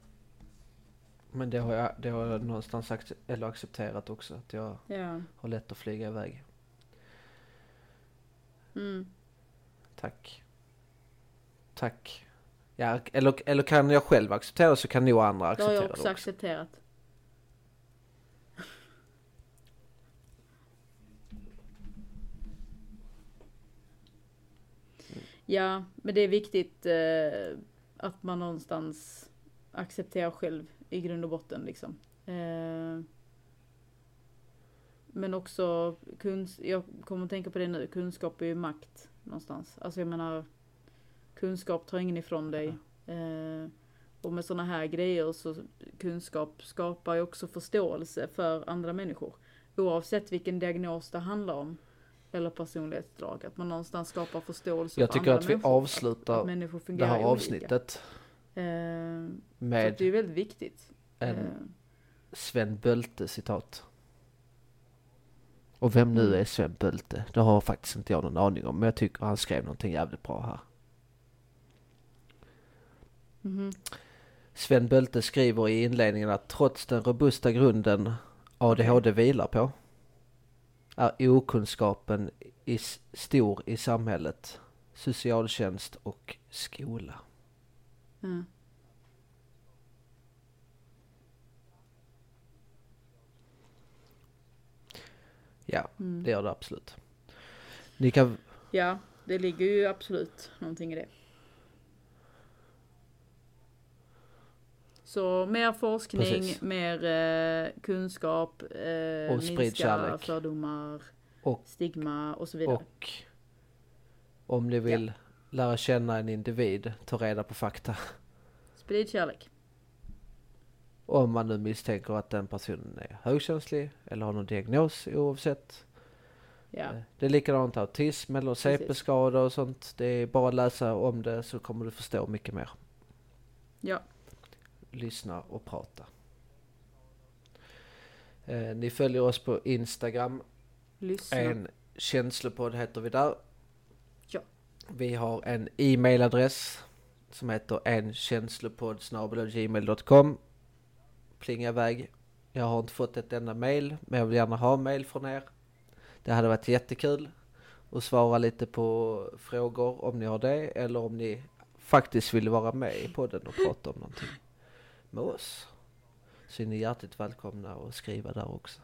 Speaker 1: Men det har jag, det har jag någonstans acce- eller accepterat också. Att jag
Speaker 2: Ja.
Speaker 1: har lätt att flyga iväg.
Speaker 2: Mm.
Speaker 1: Tack. Tack. Ja, eller, eller kan jag själv acceptera så kan nog andra acceptera
Speaker 2: det också.
Speaker 1: har
Speaker 2: jag också,
Speaker 1: också.
Speaker 2: accepterat. Ja, men det är viktigt eh, att man någonstans accepterar själv i grund och botten liksom. Eh, men också, kunsk jag kommer att tänka på det nu, kunskap är ju makt någonstans. Alltså jag menar, kunskap tar ingen ifrån dig. Eh, och med sådana här grejer så kunskap skapar ju också förståelse för andra människor. Oavsett vilken diagnos det handlar om. Eller personlighetsdrag. Att man någonstans skapar förståelse
Speaker 1: Jag
Speaker 2: för
Speaker 1: tycker
Speaker 2: andra
Speaker 1: att vi
Speaker 2: människor.
Speaker 1: avslutar
Speaker 2: att, att människor
Speaker 1: det här
Speaker 2: olika.
Speaker 1: avsnittet
Speaker 2: Eh,
Speaker 1: med
Speaker 2: det är väldigt viktigt.
Speaker 1: en
Speaker 2: Eh,
Speaker 1: Sven Bölte citat. Och vem nu
Speaker 2: Mm.
Speaker 1: är Sven Bölte? Det har faktiskt inte jag någon aning om. Men jag tycker han skrev någonting jävligt bra här.
Speaker 2: Mhm.
Speaker 1: Sven Bölte skriver i inledningen att trots den robusta grunden ADHD vilar på är okunskapen i stor i samhället, socialtjänst och skola.
Speaker 2: Mm.
Speaker 1: Ja,
Speaker 2: Mm.
Speaker 1: det gör det absolut. Ni kan,
Speaker 2: Ja, det ligger ju absolut någonting i det. Så mer forskning,
Speaker 1: Precis.
Speaker 2: mer eh, kunskap, eh,
Speaker 1: Och sprid
Speaker 2: minska
Speaker 1: kärlek.
Speaker 2: fördomar,
Speaker 1: Och-
Speaker 2: stigma och så vidare.
Speaker 1: och om ni vill lära känna en individ, ta reda på fakta.
Speaker 2: Sprid kärlek.
Speaker 1: Om man nu misstänker att den personen är högkänslig eller har någon diagnos oavsett.
Speaker 2: Ja,
Speaker 1: Eh, Det är likadant autism eller CP-skador och sånt. Det är bara att läsa om det så kommer du förstå mycket mer.
Speaker 2: ja,
Speaker 1: Lyssna och prata. Eh, ni följer oss på Instagram.
Speaker 2: lyssna.
Speaker 1: En känslopodd heter vi där.
Speaker 2: Ja.
Speaker 1: Vi har en e-mailadress som heter enkänslopodd.gmail.com Plinga iväg. Jag har inte fått ett enda mail, men jag vill gärna ha mail från er. Det hade varit jättekul att svara lite på frågor om ni har det eller om ni faktiskt vill vara med i podden och prata om någonting med oss. Så är ni hjärtligt välkomna att skriva där också.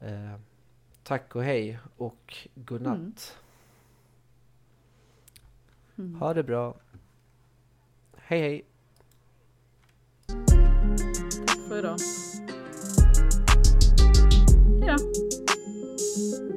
Speaker 1: Eh, tack och hej och godnatt.
Speaker 2: Mm.
Speaker 1: Ha det bra. Hej hej.
Speaker 2: Tack för idag. Hejdå.